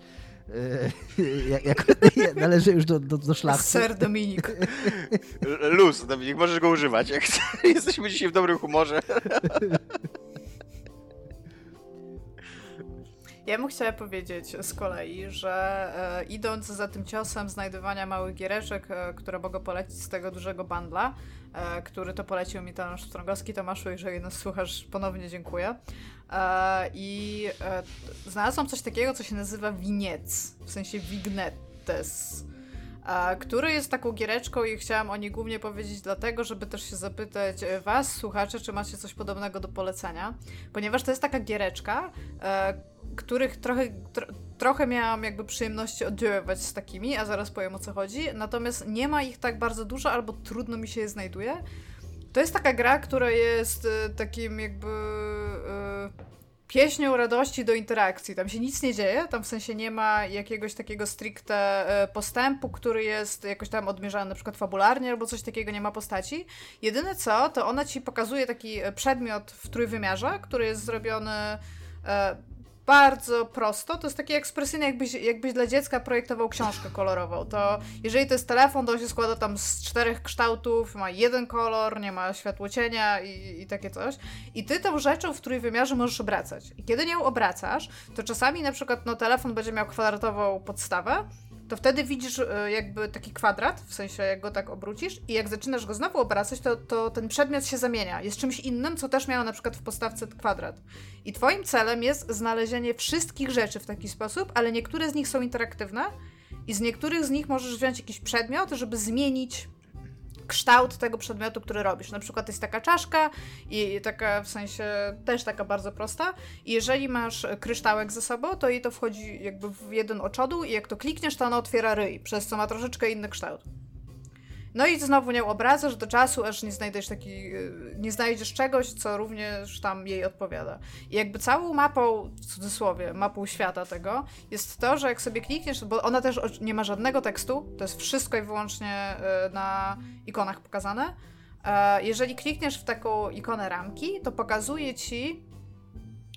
Yy, jak, jak należy już do, do, do szlachty. Ser Dominik. Luz, Dominik, możesz go używać. Jesteśmy dzisiaj w dobrym humorze. Ja bym chciała powiedzieć z kolei, że e, idąc za tym ciosem znajdywania małych giereczek, e, które mogę polecić z tego dużego bandla, e, który to polecił mi Tomasz Strągowski. Tomaszu, jeżeli nas słuchasz, ponownie dziękuję. E, I e, znalazłam coś takiego, co się nazywa winiec, w sensie vignettes który jest taką giereczką i chciałam o niej głównie powiedzieć dlatego, żeby też się zapytać e, was, słuchacze, czy macie coś podobnego do polecenia, ponieważ to jest taka giereczka, e, których trochę, tro, trochę miałam jakby przyjemności oddziaływać z takimi, a zaraz powiem o co chodzi, natomiast nie ma ich tak bardzo dużo, albo trudno mi się je znajduje. To jest taka gra, która jest e, takim jakby pieśnią radości do interakcji. Tam się nic nie dzieje, tam w sensie nie ma jakiegoś takiego stricte e, postępu, który jest jakoś tam odmierzany na przykład fabularnie albo coś takiego, nie ma postaci. Jedyne co, to ona ci pokazuje taki e, przedmiot w trójwymiarze, który jest zrobiony e, bardzo prosto. To jest takie ekspresyjne, jakbyś, jakbyś dla dziecka projektował książkę kolorową. To jeżeli to jest telefon, to on się składa tam z czterech kształtów, ma jeden kolor, nie ma światłocienia i, i takie coś. I ty tą rzeczą w trójwymiarze możesz obracać. I kiedy nią obracasz, to czasami na przykład no, telefon będzie miał kwadratową podstawę, to wtedy widzisz e, jakby taki kwadrat, w sensie jak go tak obrócisz i jak zaczynasz go znowu obracać, to, to ten przedmiot się zamienia. Jest czymś innym, co też miało na przykład w postawce kwadrat. I twoim celem jest znalezienie wszystkich rzeczy w taki sposób, ale niektóre z nich są interaktywne i z niektórych z nich możesz wziąć jakiś przedmiot, żeby zmienić kształt tego przedmiotu, który robisz. Na przykład jest taka czaszka i taka w sensie też taka bardzo prosta. I jeżeli masz kryształek ze sobą, to jej to wchodzi jakby w jeden oczodół i jak to klikniesz, to ona otwiera ryj, przez co ma troszeczkę inny kształt. No i znowu nią obracasz do czasu, aż nie znajdziesz taki, y, nie znajdziesz czegoś, co również tam jej odpowiada. I jakby całą mapą, w cudzysłowie, mapą świata tego, jest to, że jak sobie klikniesz, bo ona też nie ma żadnego tekstu, to jest wszystko i wyłącznie y, na ikonach pokazane. E, jeżeli klikniesz w taką ikonę ramki, to pokazuje ci,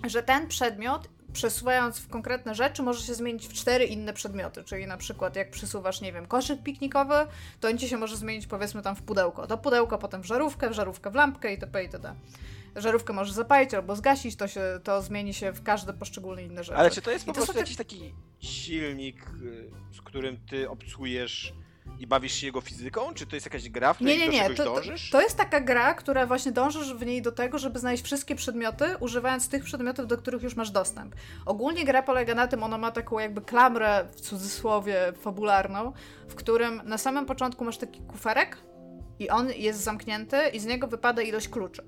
że ten przedmiot przesuwając w konkretne rzeczy, może się zmienić w cztery inne przedmioty. Czyli na przykład, jak przesuwasz, nie wiem, koszyk piknikowy, to on ci się może zmienić, powiedzmy, tam w pudełko. To pudełko potem w żarówkę, w żarówkę w lampkę itp. itd. Żarówkę możesz zapalić albo zgasić, to, się, to zmieni się w każde poszczególne inne rzeczy. Ale czy to jest po prostu jakiś taki silnik, y, z którym ty obsłujesz i bawisz się jego fizyką? Czy to jest jakaś gra, w której nie, nie, nie. do to, dążysz? To, to jest taka gra, która właśnie dążysz w niej do tego, żeby znaleźć wszystkie przedmioty, używając tych przedmiotów, do których już masz dostęp. Ogólnie gra polega na tym, ona ma taką jakby klamrę, w cudzysłowie, fabularną, w którym na samym początku masz taki kuferek i on jest zamknięty i z niego wypada ilość kluczy.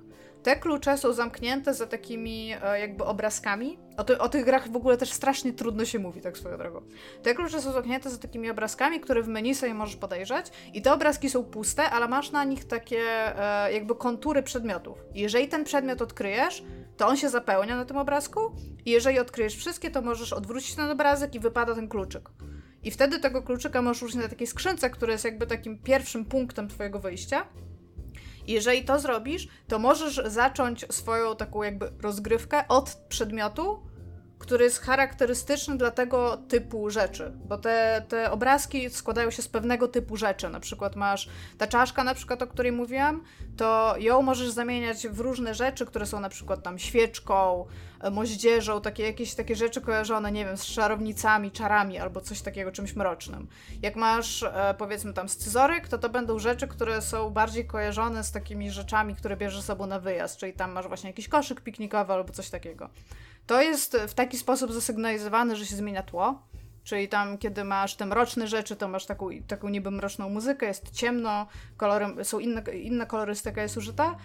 Te klucze są zamknięte za takimi e, jakby obrazkami. O, ty, o, tych grach w ogóle też strasznie trudno się mówi, tak swoją drogą. Te klucze są zamknięte za takimi obrazkami, które w menu sobie możesz podejrzeć i te obrazki są puste, ale masz na nich takie e, jakby kontury przedmiotów. Jeżeli ten przedmiot odkryjesz, to on się zapełnia na tym obrazku i jeżeli odkryjesz wszystkie, to możesz odwrócić ten obrazek i wypada ten kluczyk. I wtedy tego kluczyka możesz użyć na takiej skrzynce, która jest jakby takim pierwszym punktem twojego wyjścia jeżeli to zrobisz, to możesz zacząć swoją taką jakby rozgrywkę od przedmiotu, który jest charakterystyczny dla tego typu rzeczy, bo te, te obrazki składają się z pewnego typu rzeczy. Na przykład masz ta czaszka, na przykład, o której mówiłam, to ją możesz zamieniać w różne rzeczy, które są na przykład tam świeczką, moździerzą, takie jakieś takie rzeczy kojarzone, nie wiem, z czarownicami, czarami albo coś takiego, czymś mrocznym. Jak masz e, powiedzmy tam scyzoryk, to to będą rzeczy, które są bardziej kojarzone z takimi rzeczami, które bierzesz ze sobą na wyjazd, czyli tam masz właśnie jakiś koszyk piknikowy albo coś takiego. To jest w taki sposób zasygnalizowane, że się zmienia tło. Czyli tam, kiedy masz te mroczne rzeczy, to masz taką, taką niby mroczną muzykę, jest ciemno, kolorem, są inne, inna kolorystyka jest użyta,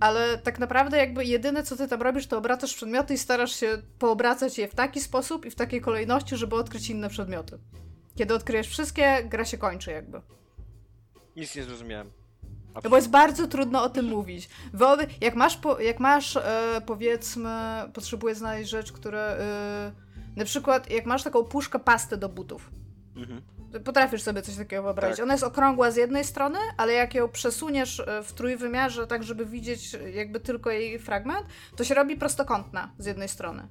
ale tak naprawdę jakby jedyne, co ty tam robisz, to obracasz przedmioty i starasz się poobracać je w taki sposób i w takiej kolejności, żeby odkryć inne przedmioty. Kiedy odkryjesz wszystkie, gra się kończy jakby. Nic nie zrozumiałem. No bo jest bardzo trudno o tym mówić. Wyoby, jak masz, po, jak masz e, powiedzmy, potrzebujesz znaleźć rzecz, która... E, na przykład, jak masz taką puszkę pasty do butów Mhm. Potrafisz sobie coś takiego wyobrazić. Tak. Ona jest okrągła z jednej strony, ale jak ją przesuniesz e, w trójwymiarze, tak żeby widzieć jakby tylko jej fragment, to się robi prostokątna z jednej strony.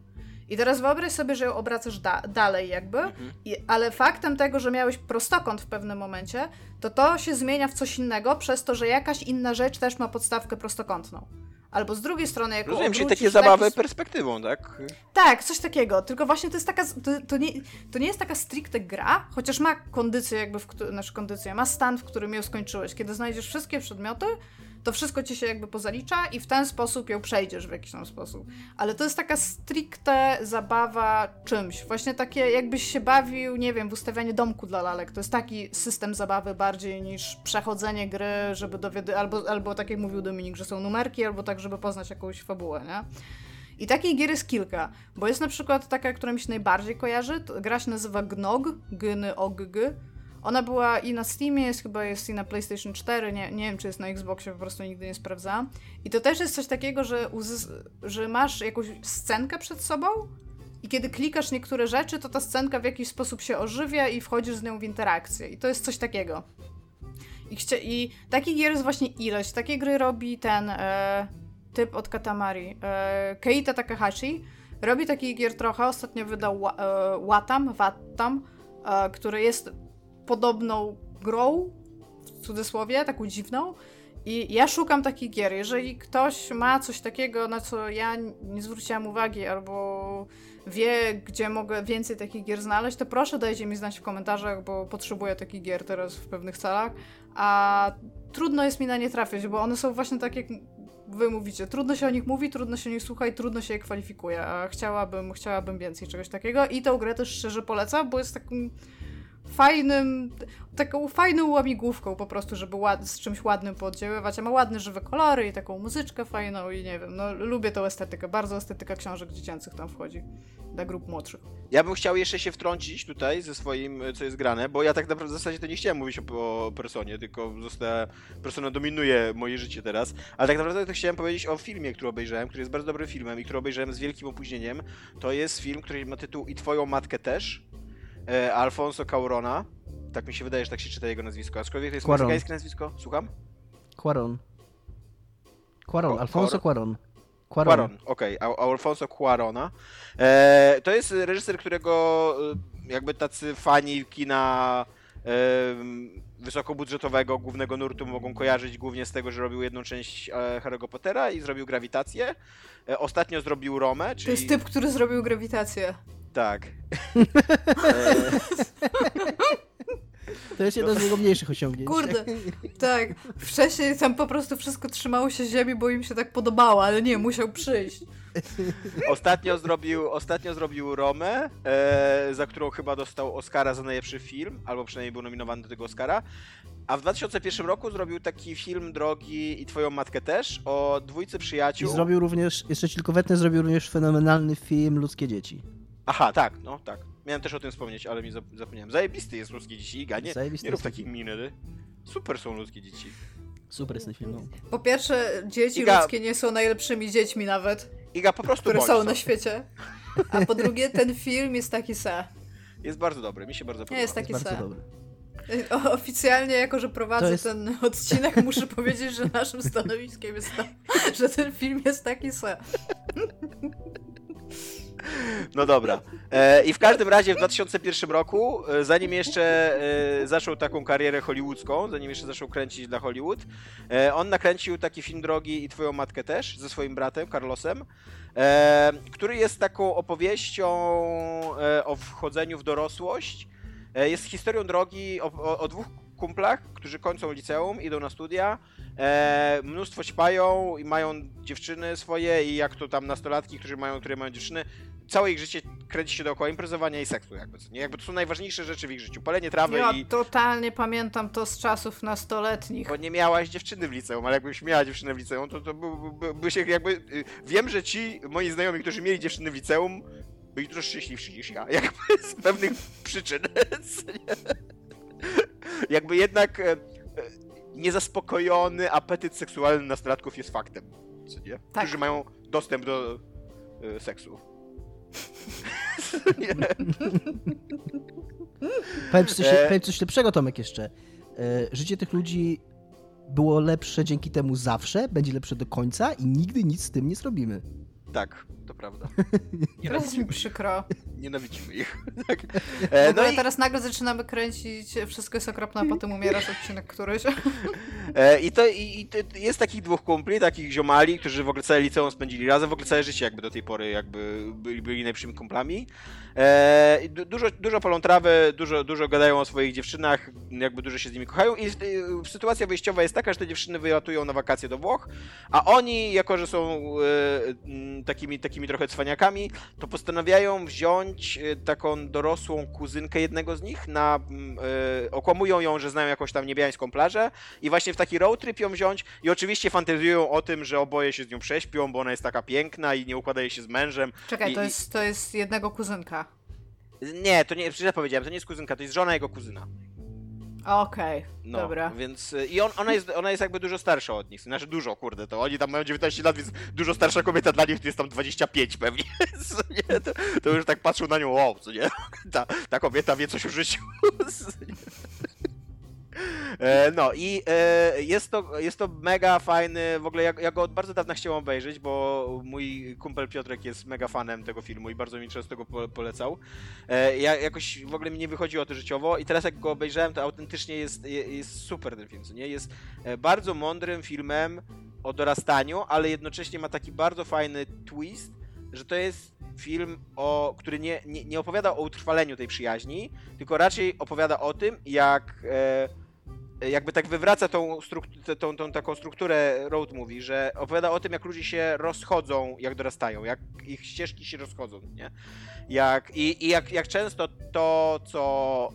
I teraz wyobraź sobie, że ją obracasz da dalej jakby, mhm. I, ale faktem tego, że miałeś prostokąt w pewnym momencie, to to się zmienia w coś innego przez to, że jakaś inna rzecz też ma podstawkę prostokątną. Albo z drugiej strony, jak Rozumiem, czyli takie zabawy taki... perspektywą, tak? Tak, coś takiego. Tylko właśnie to jest taka. To, to, nie, to nie jest taka stricte gra, chociaż ma kondycję, jakby w znaczy kondycję, ma stan, w którym ją skończyłeś. Kiedy znajdziesz wszystkie przedmioty, to wszystko ci się jakby pozalicza i w ten sposób ją przejdziesz w jakiś tam sposób. Ale to jest taka stricte zabawa czymś. Właśnie takie, jakbyś się bawił, nie wiem, w ustawianie domku dla lalek. To jest taki system zabawy bardziej niż przechodzenie gry, żeby dowiedzieć, albo, albo tak jak mówił Dominik, że są numerki, albo tak, żeby poznać jakąś fabułę, nie? I takich gier jest kilka, bo jest na przykład taka, która mi się najbardziej kojarzy, gra się nazywa Gnog, Gyny Og ona była i na Steamie, jest chyba jest i na PlayStation 4, nie, nie wiem czy jest na Xboxie, po prostu nigdy nie sprawdzałam. I to też jest coś takiego, że, że masz jakąś scenkę przed sobą i kiedy klikasz niektóre rzeczy, to ta scenka w jakiś sposób się ożywia i wchodzisz z nią w interakcję. I to jest coś takiego. I, chcia- i takich gier jest właśnie ilość. Takie gry robi ten e, typ od Katamari. E, Keita Takahashi. Robi takich gier trochę. Ostatnio wydał e, Watam, Watam, e, który jest podobną grą, w cudzysłowie, taką dziwną. I ja szukam takich gier. Jeżeli ktoś ma coś takiego, na co ja nie zwróciłam uwagi, albo wie, gdzie mogę więcej takich gier znaleźć, to proszę dajcie mi znać w komentarzach, bo potrzebuję takich gier teraz w pewnych celach. A trudno jest mi na nie trafić, bo one są właśnie tak jak wy mówicie. Trudno się o nich mówi, trudno się o nich słucha i trudno się je kwalifikuje. A chciałabym, chciałabym więcej czegoś takiego. I tę grę też szczerze polecam, bo jest takim fajnym, taką fajną łamigłówką po prostu, żeby ład, z czymś ładnym poddziaływać, a ma ładne, żywe kolory i taką muzyczkę fajną i nie wiem, no lubię tą estetykę, bardzo estetyka książek dziecięcych tam wchodzi dla grup młodszych. Ja bym chciał jeszcze się wtrącić tutaj ze swoim, co jest grane, bo ja tak naprawdę w zasadzie to nie chciałem mówić o, o Personie, tylko została, Persona dominuje moje życie teraz, ale tak naprawdę to chciałem powiedzieć o filmie, który obejrzałem, który jest bardzo dobrym filmem i który obejrzałem z wielkim opóźnieniem. To jest film, który ma tytuł I Twoją Matkę też, e, Alfonso Caurona. Tak mi się wydaje, że tak się czyta jego nazwisko. Aczkolwiek to jest Quaron. meksykańskie nazwisko. Słucham? Quaron. Quaron, Alfonso Quaron. Quaron, Quaron okej, okay. Alfonso Quarona. E, to jest reżyser, którego e, jakby tacy fani kina e, wysokobudżetowego, głównego nurtu mogą kojarzyć głównie z tego, że robił jedną część e, Harry'ego Pottera i zrobił Grawitację. E, ostatnio zrobił Romę, czyli... To jest typ, który zrobił Grawitację. Tak. To jest jedno z jego mniejszych osiągnięć. Kurde, tak. Wcześniej tam po prostu wszystko trzymało się ziemi, bo im się tak podobało, ale nie, musiał przyjść. Ostatnio zrobił, ostatnio zrobił Romę, e, za którą chyba dostał Oscara za najlepszy film, albo przynajmniej był nominowany do tego Oscara. A w 2001 roku zrobił taki film Drogi i Twoją Matkę też, o dwójce przyjaciół. I zrobił również, jeszcze tylko wetnę, zrobił również fenomenalny film Ludzkie Dzieci. Aha, tak, no tak. Miałem też o tym wspomnieć, ale mi zapomniałem. Zajebisty jest ludzkie dzieci, Iga, nie, Zajebisty nie rób takich miny. Super są ludzkie dzieci. Super jest ten film. No. Po pierwsze, dzieci Iga... ludzkie nie są najlepszymi dziećmi nawet. Iga, po prostu Które są na świecie. A po drugie, ten film jest taki se. Jest bardzo dobry, mi się bardzo podoba. Nie, jest taki jest se. Dobry. Oficjalnie, jako że prowadzę jest... ten odcinek, muszę powiedzieć, że naszym stanowiskiem jest to, że ten film jest taki se. No dobra. E, I w każdym razie w 2001 roku, e, zanim jeszcze e, zaczął taką karierę hollywoodzką, zanim jeszcze zaczął kręcić dla Hollywood, on nakręcił taki film drogi i Twoją matkę też, ze swoim bratem, Carlosem, który jest taką opowieścią o wchodzeniu w dorosłość. jest historią drogi o, o, o dwóch kumplach, którzy kończą liceum, idą na studia, e, mnóstwo śpają i mają dziewczyny swoje i jak to tam nastolatki, którzy mają, które mają dziewczyny, całe ich życie kręci się dookoła imprezowania i seksu jakby, nie? Jakby to są najważniejsze rzeczy w ich życiu. Palenie trawy ja i... Ja totalnie pamiętam to z czasów nastoletnich. Bo nie miałaś dziewczyny w liceum, ale jakbyś miała dziewczynę w liceum, to, to by, by, by się jakby... Y, wiem, że ci moi znajomi, którzy mieli dziewczyny w liceum, byli dużo szczęśliwsi niż ja, jakby z pewnych przyczyn. jakby jednak e, e, niezaspokojony apetyt seksualny nastolatków jest faktem, nie? Tak. Którzy mają dostęp do e, seksu. powiem, coś, e... coś lepszego, Tomek, jeszcze. E, życie tych ludzi było lepsze dzięki temu zawsze, będzie lepsze do końca i nigdy nic z tym nie zrobimy. Tak, to prawda. Teraz mi przykro. Nienawidzimy ich. Tak. E, no i teraz nagle zaczynamy kręcić Wszystko jest okropne, a potem umierasz odcinek któryś. E, I, to, i, i to jest takich dwóch kumpli, takich ziomali, którzy w ogóle całe liceum spędzili razem, w ogóle całe życie jakby do tej pory jakby byli, byli najlepszymi kumplami. E, dużo, dużo polą trawę, dużo, dużo gadają o swoich dziewczynach, jakby dużo się z nimi kochają i sytuacja wyjściowa jest taka, że te dziewczyny wylatują na wakacje do Włoch, a oni, jako że są e, takimi, takimi trochę cwaniakami, to postanawiają wziąć e, taką dorosłą kuzynkę jednego z nich, na, e, okłamują ją, że znają jakąś tam niebiańską plażę i właśnie w taki road trip ją wziąć i oczywiście fantazują o tym, że oboje się z nią prześpią, bo ona jest taka piękna i nie układa się z mężem. Czekaj, I, to, jest, to jest jednego kuzynka. Nie, to nie, źle powiedziałem, to nie jest kuzynka, to jest żona jego kuzyna. Okej, okay, no, dobra. Więc y, i on, ona, jest, ona jest jakby dużo starsza od nich. Znaczy dużo, kurde, to oni tam mają 19 lat, więc dużo starsza kobieta dla nich to jest tam 25 pewnie. nie, to, to, już tak patrzą na nią, wow, co nie? Ta, ta kobieta wie coś o życiu. E, no i e, jest to, jest to mega fajny, w ogóle ja, ja, go od bardzo dawna chciałem obejrzeć, bo mój kumpel Piotrek jest mega fanem tego filmu i bardzo mi często go polecał. E, ja jakoś w ogóle mi nie wychodziło to życiowo i teraz jak go obejrzałem, to autentycznie jest, jest super ten film, nie? Jest bardzo mądrym filmem o dorastaniu, ale jednocześnie ma taki bardzo fajny twist, że to jest film, o, który nie, nie, nie opowiada o utrwaleniu tej przyjaźni, tylko raczej opowiada o tym, jak e, jakby tak wywraca tą, tą, tą, taką strukturę road movie, że opowiada o tym, jak ludzie się rozchodzą, jak dorastają, jak ich ścieżki się rozchodzą, nie? Jak, I i jak, jak często to, co,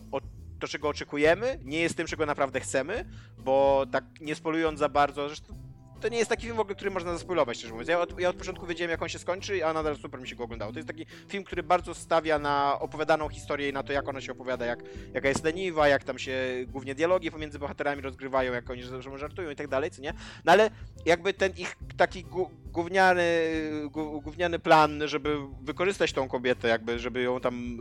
to, czego oczekujemy, nie jest tym, czego naprawdę chcemy, bo tak nie spolując za bardzo, zresztą to nie jest taki film w ogóle, który można zaspoilować, szczerze mówiąc. Ja od, ja od początku wiedziałem, jak on się skończy, a nadal super mi się go oglądało. To jest taki film, który bardzo stawia na opowiadaną historię i na to, jak ona się opowiada, jak, jaka jest leniwa, jak tam się głównie dialogi pomiędzy bohaterami rozgrywają, jak oni żartują i tak dalej, co nie? No ale jakby ten ich taki gówniany, gówniany plan, żeby wykorzystać tą kobietę, jakby, żeby ją tam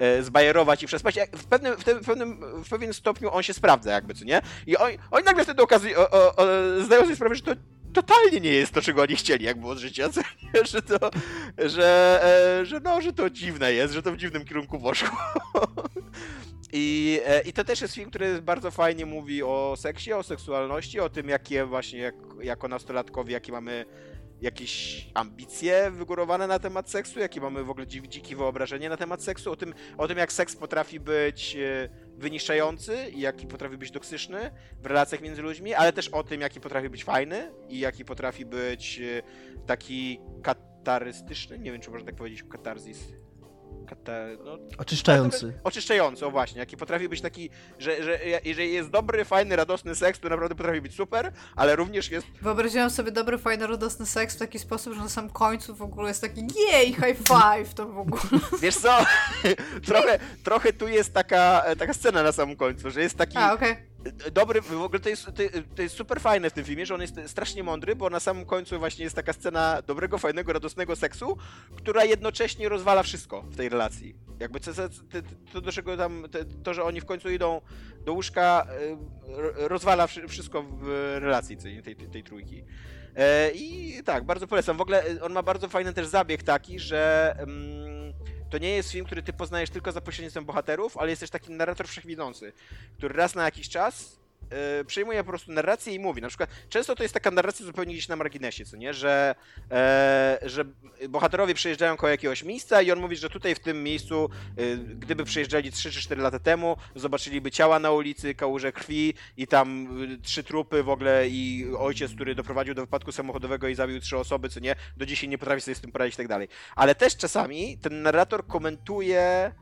y, y, zbajerować i przespać, w pewnym, w, w, pewnym, w pewnym stopniu on się sprawdza, jakby, co nie? I oni, oni nagle wtedy okazji, o, o, o, zdają sobie sprawę, że to totalnie nie jest to, czego oni chcieli, jak było od życia, co nie? że to, że, e, że no, że to dziwne jest, że to w dziwnym kierunku poszło. I, e, I to też jest film, który bardzo fajnie mówi o seksie, o seksualności, o tym, jakie właśnie, jak, jako nastolatkowie, jakie mamy jakieś ambicje wygórowane na temat seksu, jakie mamy w ogóle dzikie wyobrażenie na temat seksu, o tym, o tym jak seks potrafi być e, wyniszczający i jaki potrafi być toksyczny w relacjach między ludźmi, ale też o tym, jaki potrafi być fajny i jaki potrafi być e, taki katarystyczny, nie wiem, czy można tak powiedzieć, katarzis, Kate, no, oczyszczający. Oczyszczający, o właśnie, jaki potrafi być taki, że, że jeżeli jest dobry, fajny, radosny seks, to naprawdę potrafi być super, ale również jest... Wyobraziłam sobie dobry, fajny, radosny seks w taki sposób, że na samym końcu w ogóle jest taki jej, high five, to w ogóle. Wiesz co, trochę, trochę tu jest taka, taka scena na samym końcu, że jest taki... A. Okay dobry, w ogóle to jest, to jest super fajne w tym filmie, że on jest strasznie mądry, bo na samym końcu właśnie jest taka scena dobrego, fajnego, radosnego seksu, która jednocześnie rozwala wszystko w tej relacji. Jakby to, to, do czego tam, to, że oni w końcu idą do łóżka, e, rozwala wszystko w relacji tej, tej, tej trójki. E, I tak, bardzo polecam. W ogóle on ma bardzo fajny też zabieg taki, że mm, to nie jest film, który ty poznajesz tylko za pośrednictwem bohaterów, ale jest też taki narrator wszechwidzący, który raz na jakiś czas yy, przejmuje po prostu narrację i mówi. Na przykład, często to jest taka narracja zupełnie gdzieś na marginesie, co nie? Że, yy, że bohaterowie przyjeżdżają koło jakiegoś miejsca i on mówi, że tutaj w tym miejscu, yy, gdyby przyjeżdżali 3 czy 4 lata temu, zobaczyliby ciała na ulicy, kałuże krwi i tam trzy trupy w ogóle i ojciec, który doprowadził do wypadku samochodowego i zabił trzy osoby, co nie? Do dzisiaj nie potrafi sobie z tym poradzić i tak dalej. Ale też czasami ten narrator komentuje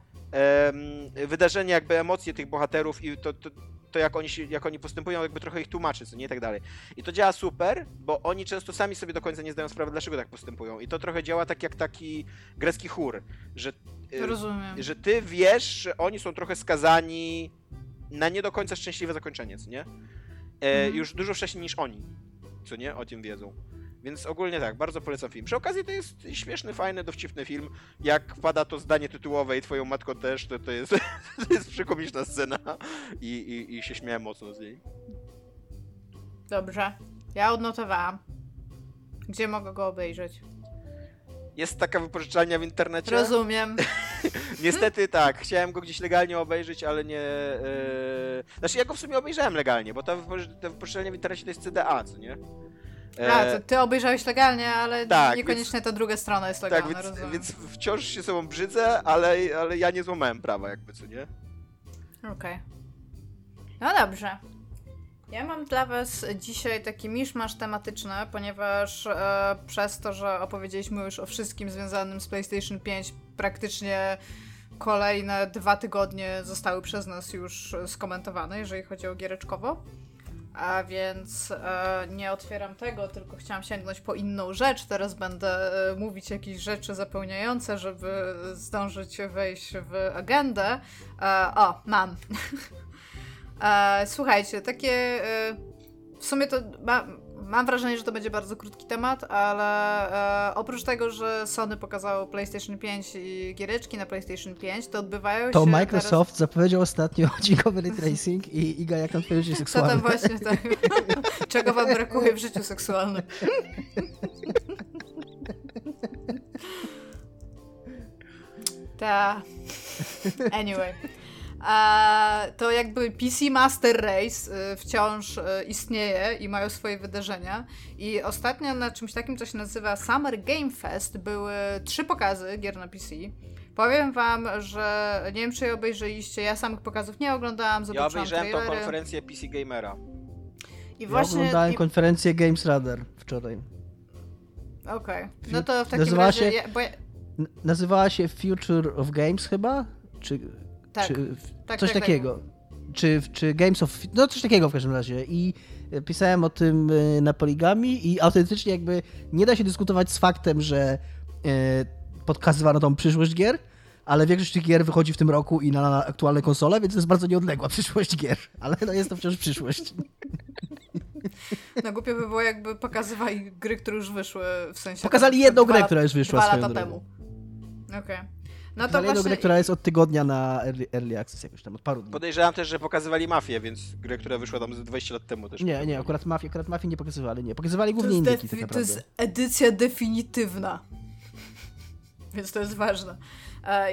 wydarzenia, jakby emocje tych bohaterów i to, to, to jak, oni się, jak oni postępują, jakby trochę ich tłumaczy, co nie, i tak dalej. I to działa super, bo oni często sami sobie do końca nie zdają sprawy, dlaczego tak postępują. I to trochę działa tak jak taki grecki chór, że, y, Rozumiem. że ty wiesz, że oni są trochę skazani na nie do końca szczęśliwe zakończenie, co nie? E, mhm. Już dużo wcześniej niż oni, co nie, o tym wiedzą. Więc ogólnie tak, bardzo polecam film. Przy okazji to jest śmieszny, fajny, dowcipny film. Jak pada to zdanie tytułowe i twoją matką też, to, to jest, to jest przykomiczna scena I, i, i się śmiałem mocno z niej. Dobrze. Ja odnotowałam. Gdzie mogę go obejrzeć? Jest taka wypożyczalnia w internecie. Rozumiem. Niestety tak, chciałem go gdzieś legalnie obejrzeć, ale nie. Yy... Znaczy ja go w sumie obejrzałem legalnie, bo ta, wypożyczalnia w internecie to jest CDA, co nie? A, to ty obejrzałeś legalnie, ale tak, niekoniecznie więc, ta druga strona jest legalna, tak, więc, więc wciąż się sobą brzydzę, ale, ale ja nie złamałem prawa jakby, co nie? Okej. Okay. No dobrze. Ja mam dla Was dzisiaj taki miszmasz tematyczny, ponieważ e, przez to, że opowiedzieliśmy już o wszystkim związanym z PlayStation 5, praktycznie kolejne dwa tygodnie zostały przez nas już skomentowane, jeżeli chodzi o giereczkowo. A więc e, nie otwieram tego, tylko chciałam sięgnąć po inną rzecz. Teraz będę e, mówić jakieś rzeczy zapełniające, żeby zdążyć wejść w agendę. E, o, mam. E, słuchajcie, takie. E, w sumie to. Ma, mam wrażenie, że to będzie bardzo krótki temat, ale e, oprócz tego, że Sony pokazało PlayStation 5 i giereczki na PlayStation 5, to odbywają to się. To Microsoft teraz... zapowiedział ostatnio odcinkowy ray tracing i Iga, jak tam twoje życie seksualne? To tam właśnie tak. Czego wam brakuje w życiu seksualnym? Ta. Anyway to jakby PC Master Race y, wciąż y, istnieje i mają swoje wydarzenia. I ostatnio na czymś takim, co się nazywa Summer Game Fest, były trzy pokazy gier na PC. Powiem wam, że nie wiem, czy je obejrzeliście, ja samych pokazów nie oglądałam, zobaczyłam Ja obejrzałem trailery. tą konferencję PC Gamera. I właśnie... Ja oglądałem i... konferencję Games Radar wczoraj. Okej, okay. no to w takim Nazywała razie... Się... Ja, ja... Nazywała się Future of Games chyba? Czy tak, czy tak, coś tak, takiego. Tak. Czy, czy Games of... No coś takiego w każdym razie. I e, pisałem o tym e, na Poligami i autentycznie jakby nie da się dyskutować z faktem, że e, podkazywano tą przyszłość gier, ale większość tych gier wychodzi w tym roku i na aktualne konsole, więc to jest bardzo nieodległa przyszłość gier, ale no jest to wciąż przyszłość. No głupio by było jakby pokazywali gry, które już wyszły, w sensie... Pokazali jedną grę, która już wyszła Dwa lata temu. Okej. Okay. No to właśnie... grę, która jest od tygodnia na early, early access jakoś tam, od paru dni. Podejrzewam też, że pokazywali Mafię, więc grę, która wyszła tam 20 lat temu też. Nie, nie, akurat Mafię, akurat Mafię nie pokazywali, nie. Pokazywali głównie indyki tak naprawdę. To jest edycja definitywna. Więc to jest ważne.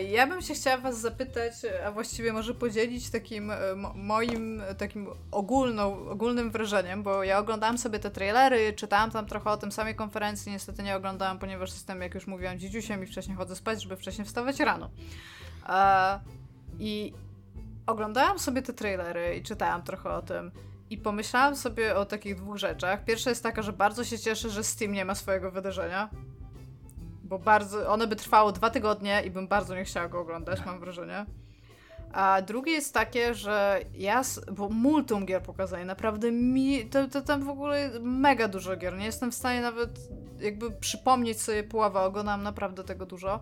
Ja bym się chciała was zapytać, a właściwie może podzielić takim e, moim takim ogólną, ogólnym wrażeniem, bo ja oglądałam sobie te trailery, czytałam tam trochę o tym samej konferencji, niestety nie oglądałam, ponieważ jestem, jak już mówiłam, dzidziusiem i wcześniej chodzę spać, żeby wcześniej wstawać rano. I oglądałam sobie te trailery i czytałam trochę o tym. I pomyślałam sobie o takich dwóch rzeczach. Pierwsza jest taka, że bardzo się cieszę, że Steam nie ma swojego wydarzenia, bo bardzo, one by trwało dwa tygodnie i bym bardzo nie chciała go oglądać, mam wrażenie. A drugie jest takie, że ja, bo multum gier pokazali, naprawdę mi, to, to tam w ogóle mega dużo gier, nie jestem w stanie nawet jakby przypomnieć sobie połowę, oglądam naprawdę tego dużo.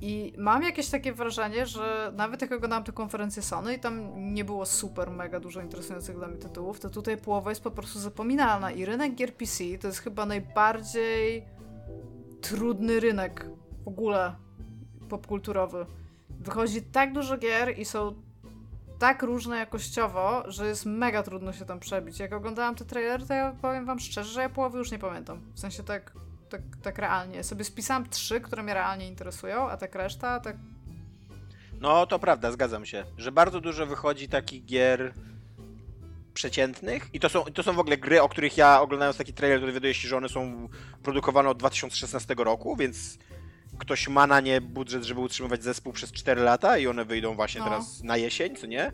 I mam jakieś takie wrażenie, że nawet jak oglądałam tę konferencję Sony i tam nie było super, mega dużo interesujących dla mnie tytułów, to tutaj połowa jest po prostu zapominalna i rynek gier PC to jest chyba najbardziej trudny rynek w ogóle popkulturowy. Wychodzi tak dużo gier i są tak różne jakościowo, że jest mega trudno się tam przebić. Jak oglądałam te trailery, to ja powiem wam szczerze, że ja połowy już nie pamiętam. W sensie tak, tak, tak realnie. Sobie spisałam trzy, które mnie realnie interesują, a tak reszta, tak... No, to prawda, zgadzam się, że bardzo dużo wychodzi takich gier przeciętnych i to są, to są w ogóle gry, o których ja oglądając taki trailer dowiaduję się, że one są produkowane od 2016 roku, więc ktoś ma na nie budżet, żeby utrzymywać zespół przez 4 lata i one wyjdą właśnie no. teraz na jesień, co nie?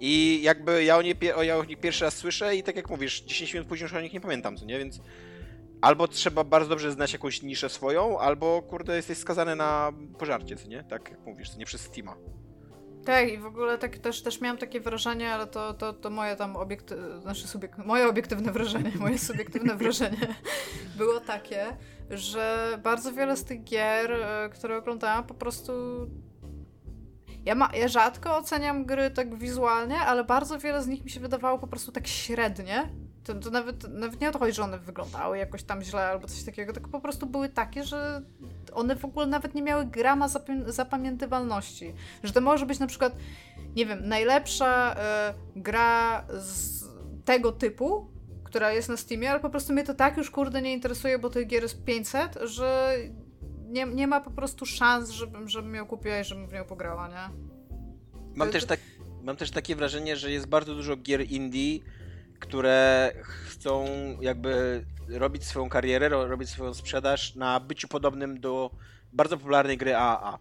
I jakby ja o, nie, ja o nich pierwszy raz słyszę i tak jak mówisz, 10 minut później już o nich nie pamiętam, co nie? Więc albo trzeba bardzo dobrze znać jakąś niszę swoją, albo kurde jesteś skazany na pożarcie, co nie? Tak jak mówisz, co nie przez Steama. Tak, i w ogóle tak, też, też miałam takie wrażenie, ale to, to, to moje tam obiekty, znaczy subiek, moje obiektywne wrażenie, moje subiektywne wrażenie było takie, że bardzo wiele z tych gier, e, które oglądałam, po prostu. Ja, ma, ja rzadko oceniam gry tak wizualnie, ale bardzo wiele z nich mi się wydawało po prostu tak średnie. To, to nawet, nawet nie o to chodzi, że one wyglądały jakoś tam źle albo coś takiego, tylko po prostu były takie, że one w ogóle nawet nie miały grama zapamiętywalności. Że to może być na przykład, nie wiem, najlepsza y, gra z tego typu, która jest na Steamie, ale po prostu mnie to tak już kurde nie interesuje, bo tych gier jest 500, że nie, nie ma po prostu szans, żebym, żebym ją kupiła i żebym w nią pograła, nie? Mam, to, też tak, mam też takie wrażenie, że jest bardzo dużo gier indie, które chcą jakby robić swoją karierę, robić swoją sprzedaż na byciu podobnym do bardzo popularnej gry AAA.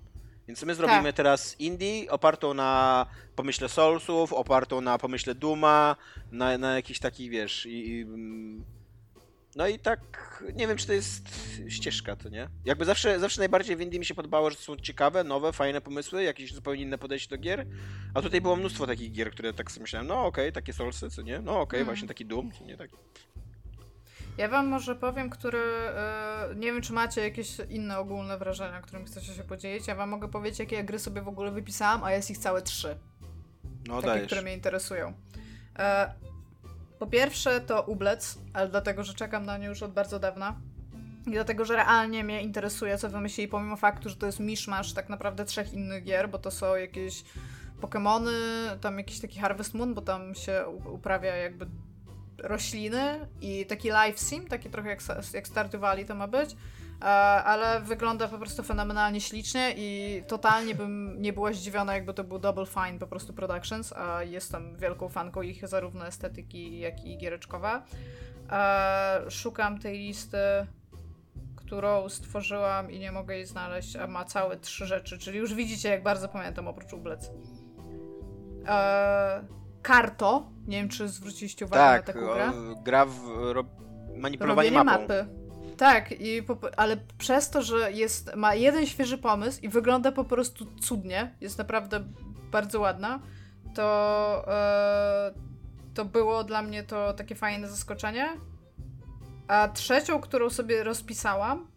Więc my zrobimy tak. teraz indie opartą na pomyśle Soulsów, opartą na pomyśle Duma, na, na jakiś taki, wiesz, i, i, mm, no i tak, nie wiem, czy to jest ścieżka, to nie? Jakby zawsze, zawsze najbardziej w Indie mi się podobało, że są ciekawe, nowe, fajne pomysły, jakieś zupełnie inne podejście do gier, a tutaj było mnóstwo takich gier, które tak sobie myślałem, no okej, okay, takie Soulsy, co nie? No okej, okay, mm. właśnie taki Doom, co nie? Tak. Ja wam może powiem, które. Yy, nie wiem, czy macie jakieś inne ogólne wrażenia, którymi chcecie się podzielić. Ja wam mogę powiedzieć, jakie gry sobie w ogóle wypisałam, a jest ich całe trzy. No, takie, dajesz. które mnie interesują. Po pierwsze to Ublec, ale dlatego, że czekam na nie już od bardzo dawna. I dlatego, że realnie mnie interesuje, co wymyślili, pomimo faktu, że to jest miszmasz tak naprawdę trzech innych gier, bo to są jakieś Pokémony, tam jakiś taki Harvest Moon, bo tam się uprawia jakby rośliny i taki live sim, taki trochę jak, jak Stardew Valley to ma być, ale wygląda po prostu fenomenalnie ślicznie i totalnie bym nie była zdziwiona, jakby to był Double Fine po prostu Productions, a jestem wielką fanką ich zarówno estetyki, jak i giereczkowa. E, szukam tej listy, którą stworzyłam i nie mogę jej znaleźć, a ma całe trzy rzeczy, czyli już widzicie, jak bardzo pamiętam oprócz Ublec. Eee, Karto. Nie wiem, czy zwróciliście uwagę tak, na taką grę. gra w manipulowanie Robienie mapą. mapy. Tak, i po, ale przez to, że jest, ma jeden świeży pomysł i wygląda po prostu cudnie, jest naprawdę bardzo ładna, to, e, to było dla mnie to takie fajne zaskoczenie. A trzecią, którą sobie rozpisałam,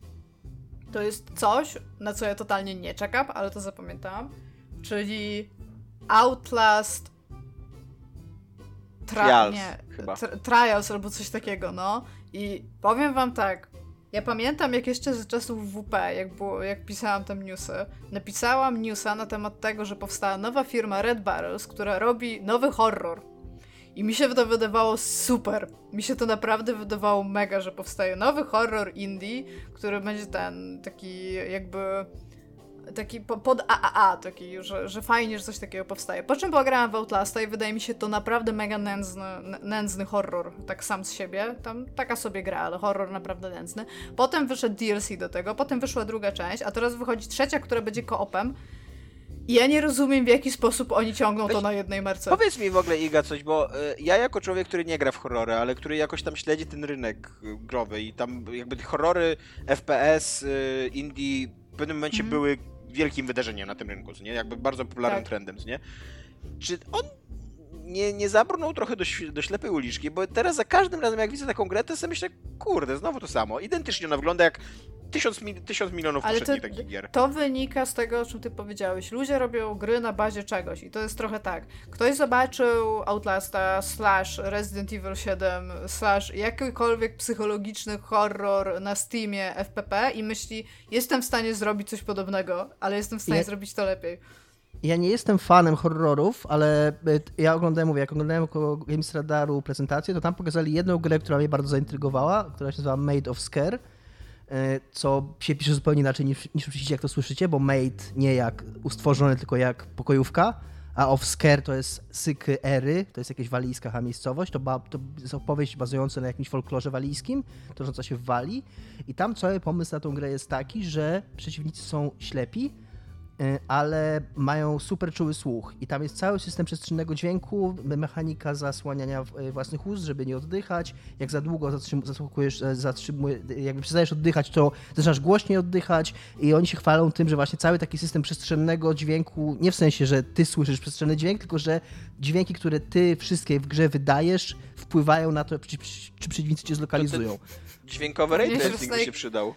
to jest coś, na co ja totalnie nie czekam, ale to zapamiętałam, czyli Outlast Tra Trials, nie, chyba. Trials albo coś takiego, no. I powiem wam tak, ja pamiętam jak jeszcze z czasów WP, jak, było, jak pisałam tam newsy, napisałam newsa na temat tego, że powstała nowa firma Red Barrels, która robi nowy horror. I mi się to wydawało super. Mi się to naprawdę wydawało mega, że powstaje nowy horror indie, który będzie ten taki jakby taki pod AAA, taki, że, że fajnie, że coś takiego powstaje. Po czym pograłam w Outlasta i wydaje mi się to naprawdę mega nędzny, nędzny horror, tak sam z siebie. Tam taka sobie gra, ale horror naprawdę nędzny. Potem wyszedł DLC do tego, potem wyszła druga część, a teraz wychodzi trzecia, która będzie koopem. I ja nie rozumiem, w jaki sposób oni ciągną Weź, to na jednej marce. Powiedz mi w ogóle, Iga, coś, bo y, ja jako człowiek, który nie gra w horrory, ale który jakoś tam śledzi ten rynek y, growy i tam jakby horrory, FPS, y, indie w pewnym momencie mm. były wielkim wydarzeniem na tym rynku, nie? Jakby bardzo popularnym tak. trendem, nie? Czy on nie, nie zabrnął trochę do, do ślepej uliczki, bo teraz za każdym razem jak widzę taką grę, to sobie myślę, kurde, znowu to samo. Identycznie ona wygląda jak tysiąc, tysiąc milionów Ale to, takich gier. To wynika z tego, o czym ty powiedziałeś. Ludzie robią gry na bazie czegoś i to jest trochę tak. Ktoś zobaczył Outlasta slash Resident Evil 7 slash jakikolwiek psychologiczny horror na Steamie FPP i myśli, jestem w stanie zrobić coś podobnego, ale jestem w stanie zrobić to lepiej. Ja nie jestem fanem horrorów, ale e, ja oglądałem, mówię, jak oglądałem około Games Radaru prezentację, to tam pokazali jedną grę, która mnie bardzo zaintrygowała, która się nazywa Made of Scare co się pisze zupełnie inaczej niż, niż oczywiście jak to słyszycie, bo made nie jak ustworzony, tylko jak pokojówka, a of scare to jest syky ery, to jest jakaś walijska miejscowość, to, ba, to jest opowieść bazująca na jakimś folklorze walijskim, tocząca się w Walii. I tam cały pomysł na tą grę jest taki, że przeciwnicy są ślepi, ale mają super czuły słuch i tam jest cały system przestrzennego dźwięku, mechanika zasłaniania y, własnych ust, żeby nie oddychać. Jak za długo e, zatrzymujesz, jakby przestajesz oddychać, to zaczynasz głośniej oddychać i oni się chwalą tym, że właśnie cały taki system przestrzennego dźwięku, nie w sensie, że ty słyszysz przestrzenny dźwięk, tylko że dźwięki, które ty wszystkie w grze wydajesz, wpływają na to, czy, czy przeciwnicy cię zlokalizują. Dźwiękowy ray tracing by się przydał.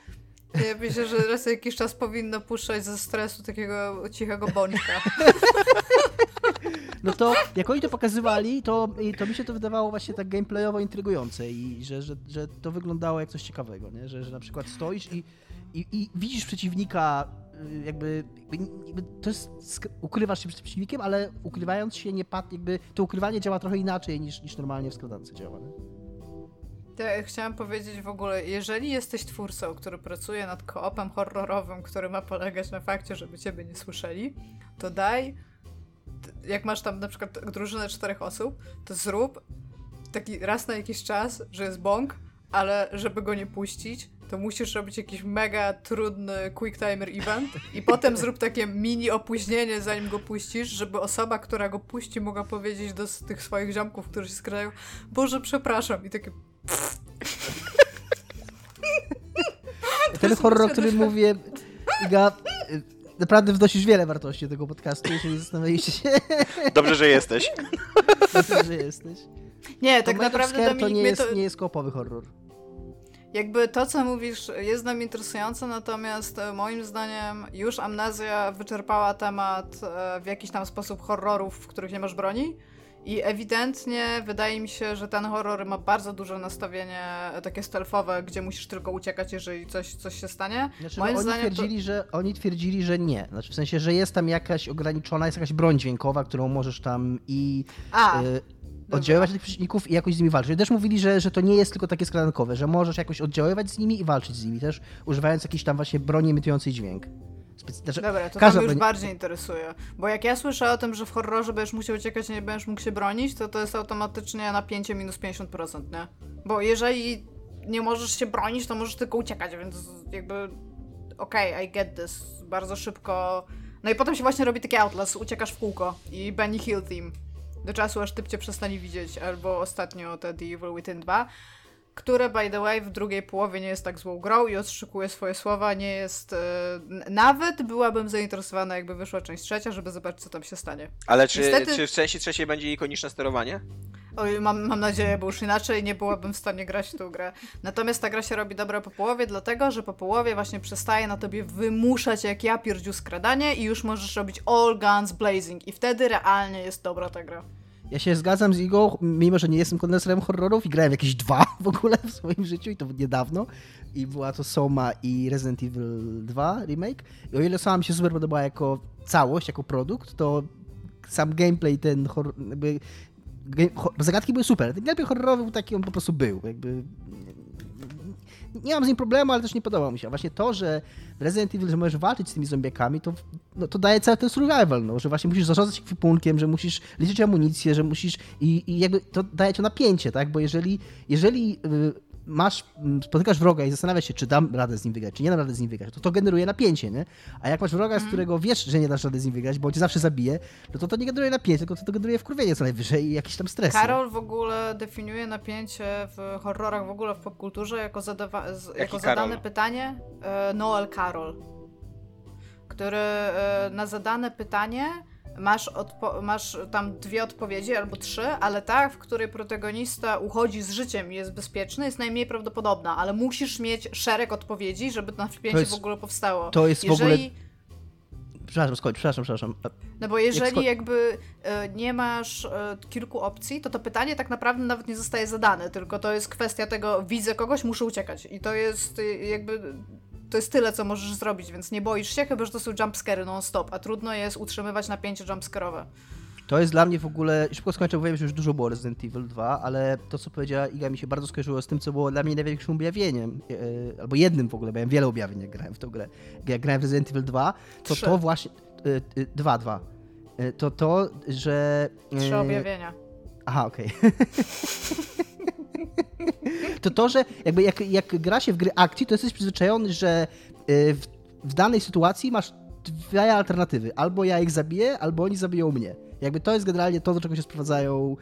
Ja myślę, że raz jakiś czas powinno puszczać ze stresu takiego cichego bączka. no to jak oni to pokazywali, to, to mi się to wydawało właśnie tak gameplayowo intrygujące i że, że, że to wyglądało jak coś ciekawego, nie? Że, że na przykład stoisz i, i, i widzisz przeciwnika y, jakby, jakby, to jest, ukrywasz się przed przeciwnikiem, ale ukrywając się nie pat, jakby to ukrywanie działa trochę inaczej niż, niż normalnie w skradance działa, nie? Ja chciałam powiedzieć w ogóle, jeżeli jesteś twórcą, który pracuje nad koopem horrorowym, który ma polegać na fakcie, żeby ciebie nie słyszeli, to daj, jak masz tam na przykład drużynę czterech osób, to zrób taki raz na jakiś czas, że jest bąk, ale żeby go nie puścić, to musisz robić jakiś mega trudny quick timer event i potem zrób takie mini opóźnienie, zanim go puścisz, żeby osoba, która go puści, mogła powiedzieć do tych swoich ziomków, którzy się skrają, Boże, przepraszam. I takie ten horror, o którym mówię, Iga, naprawdę wnosisz wiele wartości do tego podcastu, jeżeli zastanawialiście się. Dobrze, że jesteś. Dobrze, że jesteś. Nie, tak naprawdę Dominik, to nie jest, to... nie jest kopowy horror. Jakby to, co mówisz, jest nam interesujące, natomiast e, moim zdaniem już Amnezja wyczerpała temat e, w jakiś tam sposób horrorów, w których nie masz broni. I ewidentnie wydaje mi się, że ten horror ma bardzo duże nastawienie takie stealthowe, gdzie musisz tylko uciekać, jeżeli coś, coś się stanie. Znaczy, Moim oni, zdaniem twierdzili, to... że, oni twierdzili, że nie. Znaczy, w sensie, że jest tam jakaś ograniczona, jest jakaś broń dźwiękowa, którą możesz tam i... A. Y oddziaływać tych przeciwników i jakoś z nimi walczyć. Też mówili, że, że to nie jest tylko takie skradankowe, że możesz jakoś oddziaływać z nimi i walczyć z nimi też, używając jakiejś tam właśnie broni emitującej dźwięk. Znaczy, Dobra, to mnie już bardziej interesuje. Bo jak ja słyszę o tym, że w horrorze będziesz musiał uciekać i nie będziesz mógł się bronić, to to jest automatycznie napięcie minus 50%, nie? Bo jeżeli nie możesz się bronić, to możesz tylko uciekać, więc jakby okej, okay, I get this. Bardzo szybko... No i potem się właśnie robi taki outlast, uciekasz w kółko i Benny Hill theme. Do czasu, aż typ cię przestanie widzieć, albo ostatnio te The Evil Within 2 które by the way w drugiej połowie nie jest tak złą grą i odszykuje swoje słowa, nie jest... Yy, nawet byłabym zainteresowana, jakby wyszła część trzecia, żeby zobaczyć, co tam się stanie. Ale czy, Niestety... czy w części trzeciej będzie ikoniczne sterowanie? Oj, mam, mam nadzieję, bo już inaczej nie byłabym w stanie grać w tę grę. Natomiast ta gra się robi dobra po połowie, dlatego, że po połowie właśnie przestaje na tobie wymuszać jak ja pierdziu skradanie i już możesz robić all guns blazing i wtedy realnie jest dobra ta gra. Ja się zgadzam z Igą, mimo że nie jestem kondenserem horrorów i grałem jakieś dwa w ogóle w swoim życiu i to niedawno. I była to Soma i Resident Evil 2 remake. I o ile Soma mi się super podobała jako całość, jako produkt, to sam gameplay ten horror, jakby, zagadki były super. Ten gameplay horrorowy był taki, on po prostu był. Jakby nie mam z nim problemu, ale też nie podoba mi się. A właśnie to, że w Resident Evil, że możesz walczyć z tymi zombiakami, to, no, to daje cały ten survival, no, że właśnie musisz zarządzać ekwipunkiem, że musisz liczyć amunicję, że musisz i, i jakby to daje ci napięcie, tak? Bo jeżeli, jeżeli yy, masz, mm, spotykasz wroga i zastanawiasz się, czy dam radę z nim wygrać, czy nie dam rady z nim wygrać, to to generuje napięcie, nie? A jak masz wroga, z mhm. którego wiesz, że nie dasz rady z nim wygrać, bo cię zawsze zabije, no to to nie generuje napięcie, tylko to generuje wkurwienie co najwyżej i jakiś tam stres. Karol w ogóle definiuje napięcie w horrorach, w ogóle w popkulturze jako, zadawa- jako zadane pytanie e, Noel Carol, który e, na zadane pytanie masz, masz tam dwie odpowiedzi albo trzy, ale ta, w której protagonista uchodzi z życiem i jest bezpieczny, jest najmniej prawdopodobna, ale musisz mieć szereg odpowiedzi, żeby to napięcie w ogóle powstało. To jest jeżeli... w ogóle... Przepraszam, skończ, przepraszam, przepraszam. No bo jeżeli jakby e, nie masz e, kilku opcji, to to pytanie tak naprawdę nawet nie zostaje zadane, tylko to jest kwestia tego, widzę kogoś, muszę uciekać. I to jest e, jakby to jest tyle, co możesz zrobić, więc nie boisz się, chyba że to są jumpscary non-stop, a trudno jest utrzymywać napięcie jumpscarowe. To jest dla mnie w ogóle, szybko skończę, bo wiem, że już dużo było Resident Evil 2, ale to, co powiedziała Iga, mi się bardzo skojarzyło z tym, co było dla mnie największym objawieniem, yy, albo jednym w ogóle, bo miałem wiele objawień, jak grałem w tę grę. Jak grałem w Resident Evil 2, to Trzy. to właśnie... Yy, yy, dwa, dwa. to to, że... Trzy objawienia. Aha, okej. Okay. to to, że jakby jak, jak gra się w gry akcji, to jesteś przyzwyczajony, że y, w, w danej sytuacji masz dwie alternatywy. Albo ja ich zabiję, albo oni zabiją mnie. Jakby to jest generalnie to, do czego się sprowadzają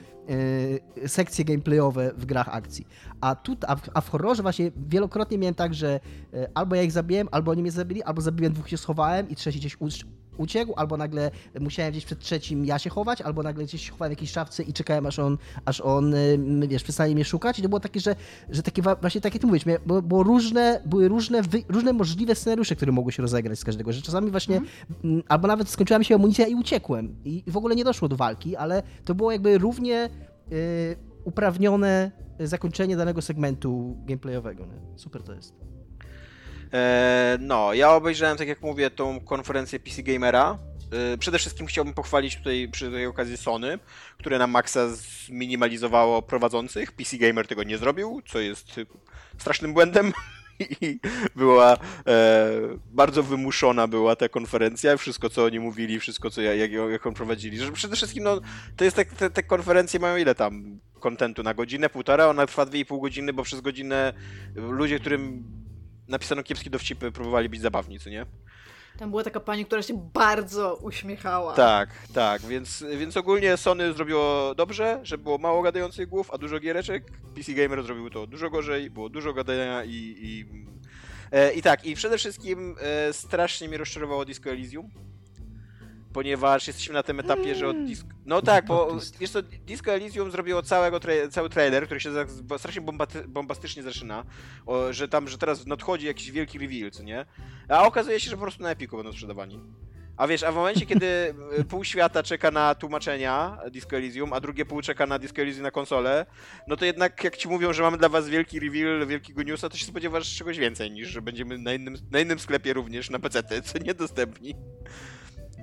yy, sekcje gameplayowe w grach akcji. A, tu, a, w, a w horrorze właśnie wielokrotnie miałem tak, że yy, albo ja ich zabiłem, albo oni mnie zabili, albo zabiłem dwóch się schowałem i trzeci gdzieś uciekł, albo nagle musiałem gdzieś przed trzecim ja się chować, albo nagle gdzieś się chowałem w jakiejś szafce i czekałem, aż on, aż on wiesz, przestanie mnie szukać. I to było takie, że, że takie właśnie takie ty mówisz, bo, bo różne, były różne, różne możliwe scenariusze, które mogły się rozegrać z każdego, że czasami właśnie, mm. albo nawet skończyła mi się amunicja i uciekłem. I w ogóle nie doszło do walki, ale to było jakby równie yy, uprawnione zakończenie danego segmentu gameplayowego. Nie? Super to jest. E, no, ja obejrzałem, tak jak mówię, tą konferencję PC Gamera. E, przede wszystkim chciałbym pochwalić tutaj przy tej okazji Sony, które na maksa zminimalizowało prowadzących. PC Gamer tego nie zrobił, co jest strasznym błędem. I była e, bardzo wymuszona była ta konferencja, wszystko co oni mówili, wszystko co jak, jak on prowadzili. Że przede wszystkim no, to jest tak, te, te konferencje mają ile tam kontentu na godzinę, półtora, ona trwa dwie i pół godziny, bo przez godzinę ludzie, którym napisano kiepskie dowcipy, próbowali być zabawni, co nie? Tam była taka pani, która się bardzo uśmiechała. Tak, tak, więc, więc ogólnie Sony zrobiło dobrze, że było mało gadających głów, a dużo giereczek. PC Gamer zrobił to dużo gorzej, było dużo gadania i... I, e, i tak, i przede wszystkim e, strasznie mnie rozczarowało Disco Elysium ponieważ jesteśmy na tym etapie, że od mm. Disco... No tak, bo wiesz co, Disco Elysium zrobiło całego tra... cały trailer, który się strasznie bombastycznie zaczyna, o, że tam, że teraz nadchodzi jakiś wielki reveal, co nie? A okazuje się, że po prostu na Epiku będą sprzedawani. A wiesz, a w momencie, kiedy e, pół świata czeka na tłumaczenia Disco Elysium, a drugie pół czeka na Disco Elysium na konsolę, no to jednak jak ci mówią, że mamy dla was wielki reveal, wielkiego newsa, to się spodziewasz czegoś więcej niż, że będziemy na innym, na innym sklepie również na PC, co niedostępni.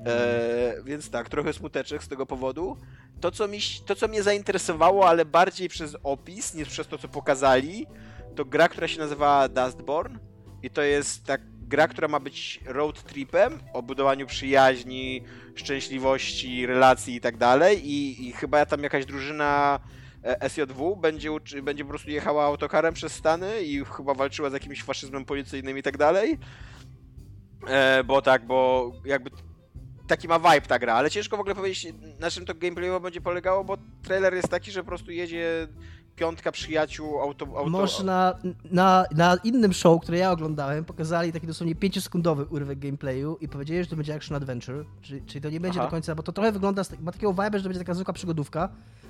E, więc tak, trochę smuteczek z tego powodu. To co, mi, to, co mnie zainteresowało, ale bardziej przez opis niż przez to, co pokazali, to gra, która się nazywa Dustborn. I to jest tak gra, która ma być road tripem o budowaniu przyjaźni, szczęśliwości, relacji i tak dalej. I chyba tam jakaś drużyna e, SJW będzie, będzie po prostu jechała autokarem przez Stany i chyba walczyła z jakimś faszyzmem policyjnym i tak dalej. E, bo tak, bo jakby taki ma vibe ta gra, ale ciężko w ogóle powiedzieć, na czym to gameplayowo będzie polegało, bo trailer jest taki, że po prostu jedzie piątka przyjaciół auto... auto... Może na, na, na innym show, które ja oglądałem, pokazali taki dosłownie 5-sekundowy urywek gameplayu i powiedzieli, że to będzie action adventure, czyli, czyli to nie będzie Aha. do końca, bo to trochę wygląda, ma takiego vibe, że to będzie taka zwykła przygodówka,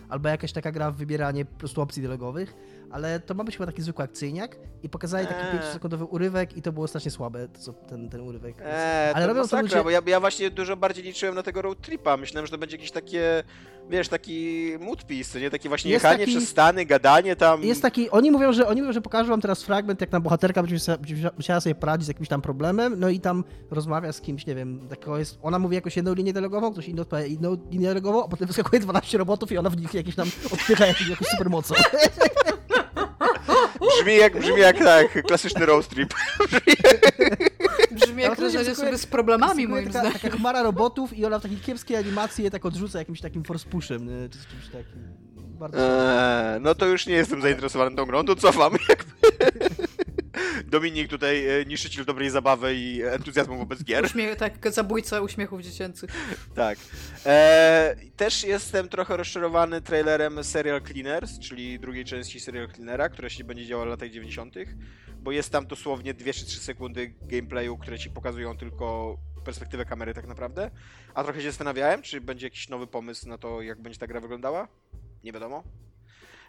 albo jakaś taka gra w wybieranie po prostu opcji dialogowych, ale to ma być chyba taki zwykły akcyjniak i pokazali taki eee. 5-sekundowy urywek i to było strasznie słabe, to, ten, ten urywek. Eee, ale robią masakra, to ludzie... bo ja, ja właśnie dużo bardziej liczyłem na tego road tripa. Myślałem, że to będzie jakieś takie, wiesz, taki mood piece, nie? Takie właśnie jest jechanie taki... przez Stany, gadanie tam. Jest taki, oni mówią, że oni mówią, że pokażą wam teraz fragment, jak na bohaterka będzie musiała sobie poradzić z jakimś tam problemem, no i tam rozmawia z kimś, nie wiem, takiego jest, ona mówi jakąś jedną linię dialogową, ktoś inną odpowiada inną linię dialogową, a potem wyskakuje 12 robotów i ona w nich jakieś tam odpycha jakąś, jakąś supermocą. Brzmi jak, brzmi jak tak, klasyczny road trip. Brzmi jak rażenie sobie z problemami, moim taka, zdaniem. Taka chmara robotów i ona w takiej kiepskiej animacji je tak odrzuca jakimś takim force pushem, czy z czymś takim. Bardzo... Eee, no to już nie jestem zainteresowany tą grą, to cofam. Jakby. Dominik tutaj e, niszczyciel dobrej zabawy i entuzjazmu wobec gier. Tak, zabójca uśmiechów dziecięcych. Tak. E, też jestem trochę rozczarowany trailerem Serial Cleaners, czyli drugiej części Serial Cleanera, która się będzie działała w latach 90., bo jest tam dosłownie 2 3 sekundy gameplayu, które ci pokazują tylko perspektywę kamery tak naprawdę. A trochę się zastanawiałem, czy będzie jakiś nowy pomysł na to, jak będzie ta gra wyglądała. Nie wiadomo.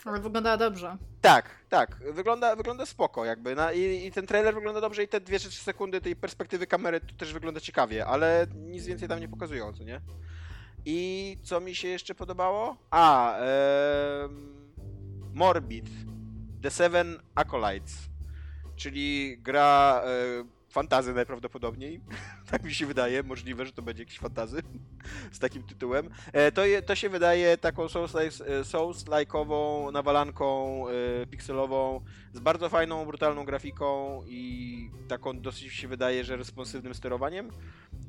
Ale wygląda dobrze. Tak, tak. Wygląda, wygląda spoko jakby. Na, i, i, ten trailer wygląda dobrze i te 2 3 sekundy tej perspektywy kamery to też wygląda ciekawie, ale nic więcej tam nie pokazują, co nie? I co mi się jeszcze podobało? A, Morbid. The Seven Acolytes. Czyli gra e, fantazy najprawdopodobniej. tak mi się wydaje, możliwe, że to będzie jakiś fantazy z takim tytułem. E, to, je, to się wydaje taką Souls-like'ową nawalanką e, pikselową z bardzo fajną, brutalną grafiką i taką dosyć się wydaje, że responsywnym sterowaniem.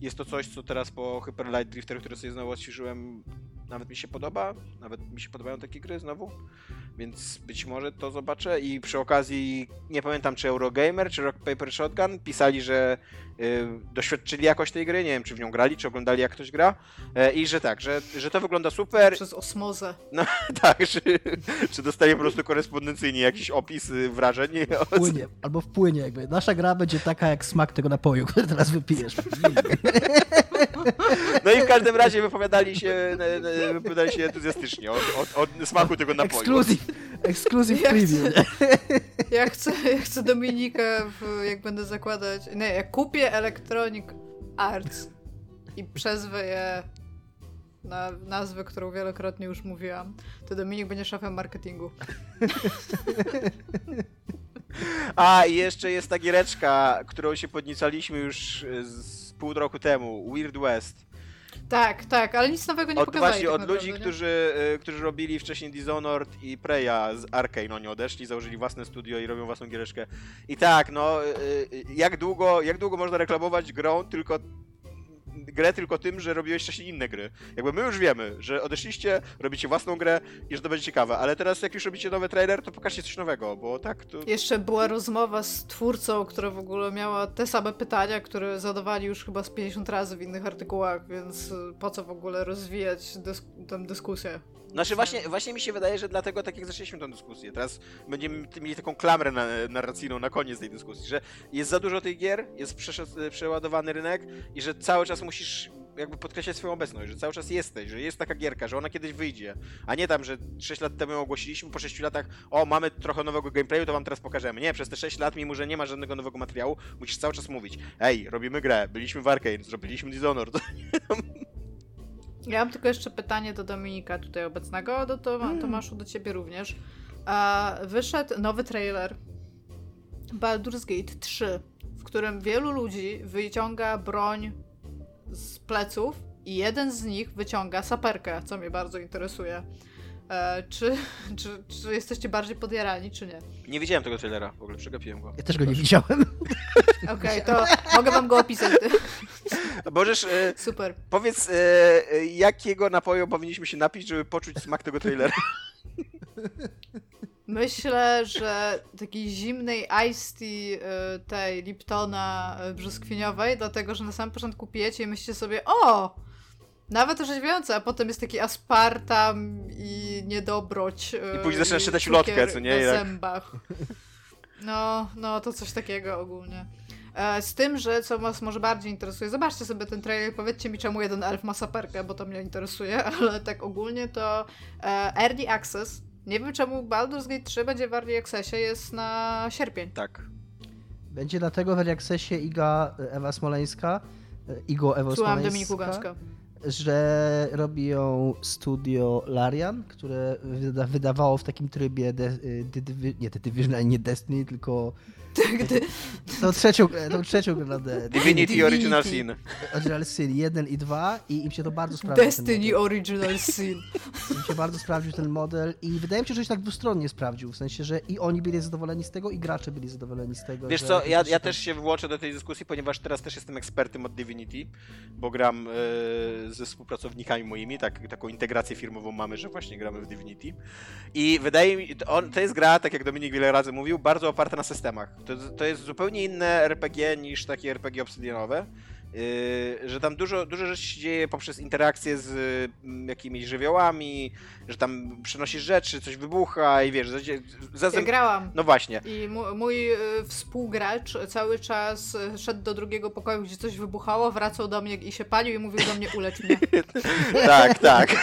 Jest to coś, co teraz po Hyper Light Drifter, który sobie znowu odświeżyłem, nawet mi się podoba. Nawet mi się podobają takie gry znowu. Więc być może to zobaczę i przy okazji, nie pamiętam czy Eurogamer, czy Rock Paper Shotgun pisali, że y, doświadczyli jakoś tej gry, nie wiem czy w nią grali, czy oglądali jak ktoś gra y, i że tak, że, że to wygląda super. Przez osmozę. No tak, że, że dostaje po prostu korespondencyjnie jakiś opis y, wrażeń. Wpłynie, albo wpłynie jakby. Nasza gra będzie taka jak smak tego napoju, który teraz wypijesz. No i w każdym razie wypowiadali się, wypowiadali się entuzjastycznie od, od, od smaku tego napoju. Exclusive, exclusive ja preview. Chcę, ja, chcę, ja chcę Dominika, w, jak będę zakładać... Nie, jak kupię Electronic Arts i przezwę je na nazwę, którą wielokrotnie już mówiłam, to Dominik będzie szefem marketingu. A, i jeszcze jest ta giereczka, którą się podniecaliśmy już z pół roku temu, Weird West. Tak, tak, ale nic nowego nie od, pokazali. Właśnie, tak od ludzi, którzy, e, którzy robili wcześniej Dishonored i Preya z Arkane, oni odeszli, założyli własne studio i robią własną giereczkę. I tak, no, e, jak długo, jak długo można reklamować grą tylko grę tylko tym, że robiłeś wcześniej inne gry. Jakby my już wiemy, że odeszliście, robicie własną grę i że to będzie ciekawe, ale teraz jak już robicie nowy trailer, to pokażcie coś nowego, bo tak to... Jeszcze była rozmowa z twórcą, która w ogóle miała te same pytania, które zadawali już chyba z 50 razy w innych artykułach, więc po co w ogóle rozwijać dysk tę dyskusję? Znaczy właśnie, właśnie mi się wydaje, że dlatego tak jak zaczęliśmy tę dyskusję, teraz będziemy mieli taką klamrę na, narracyjną na koniec tej dyskusji, że jest za dużo tych gier, jest przeładowany rynek i że cały czas musisz jakby podkreślać swoją obecność, że cały czas jesteś, że jest taka gierka, że ona kiedyś wyjdzie, a nie tam, że 6 lat temu ją ogłosiliśmy, po 6 latach, o, mamy trochę nowego gameplayu, to wam teraz pokażemy. Nie, przez te 6 lat, mimo że nie ma żadnego nowego materiału, musisz cały czas mówić, ej, robimy grę, byliśmy w Arkane, zrobiliśmy Dishonored. Ja mam tylko jeszcze pytanie do Dominika tutaj obecnego, do hmm. Tomaszu, do ciebie również. wyszedł nowy trailer Baldur's Gate 3, w którym wielu ludzi wyciąga broń z pleców i jeden z nich wyciąga saperkę, co mnie bardzo interesuje. E, czy, czy, czy jesteście bardziej podjarani, czy nie? Nie widziałem tego trailera, w ogóle przegapiłem go. Ja też go nie widziałem. Okej, okay, to mogę wam go opisać. Możesz. E, Super. Powiedz, e, jakiego napoju powinniśmy się napić, żeby poczuć smak tego trailera? Myślę, że takiej zimnej iced tea e, tej Liptona e, brzoskwiniowej, dlatego że na samym początku pijecie i myślicie sobie, o! Nawet orzeźwiające, a potem jest taki aspartam i niedobroć. I później zaczynasz czytać ulotkę, co nie? Na zębach. No, no, to coś takiego ogólnie. E, z tym, że co was może bardziej interesuje, zobaczcie sobie ten trailer, powiedzcie mi czemu jeden elf ma saperkę, bo to mnie interesuje, ale tak ogólnie to e, Early Access. Nie wiem czemu Baldur's Gate 3 będzie w Early Accessie, jest na sierpień. Tak. Będzie dlatego w Early Accessie Iga Ewa Smoleńska, e, Igo Ewa Słucham Smoleńska. Dominiku Gąska że robi ją studio Larian, które wyda, wydawało w takim trybie de, de, de, nie The Division, nie Destiny, tylko to trzecią, tą trzecią grę na D. Divinity Original Sin. Original Sin 1 i 2 i im się to bardzo sprawdziło. Destiny Original Sin. Im się bardzo sprawdził ten model i wydaje mi się, że się tak dwustronnie sprawdził, w sensie, że i oni byli zadowoleni z tego i gracze byli zadowoleni z tego. Wiesz co, ja, ja też się włączę do tej dyskusji, ponieważ teraz też jestem ekspertem od Divinity, bo gram yy, ze współpracownikami moimi, tak, taką integrację firmową mamy, że właśnie gramy w Divinity i wydaje mi, to, on, to jest gra, tak jak Dominik wiele razy mówił, bardzo oparta na systemach to, to jest zupełnie inne RPG niż takie RPG obsydianowe. Yy, że tam dużo, dużo rzeczy się dzieje poprzez interakcje z y, jakimiś żywiołami, że tam przenosisz rzeczy, coś wybucha i wiesz, zazem... Ja grałam. No właśnie. I mój y, współgracz cały czas y, szedł do drugiego pokoju, gdzie coś wybuchało, wracał do mnie i się palił i mówił do mnie ulecz mnie. tak, tak.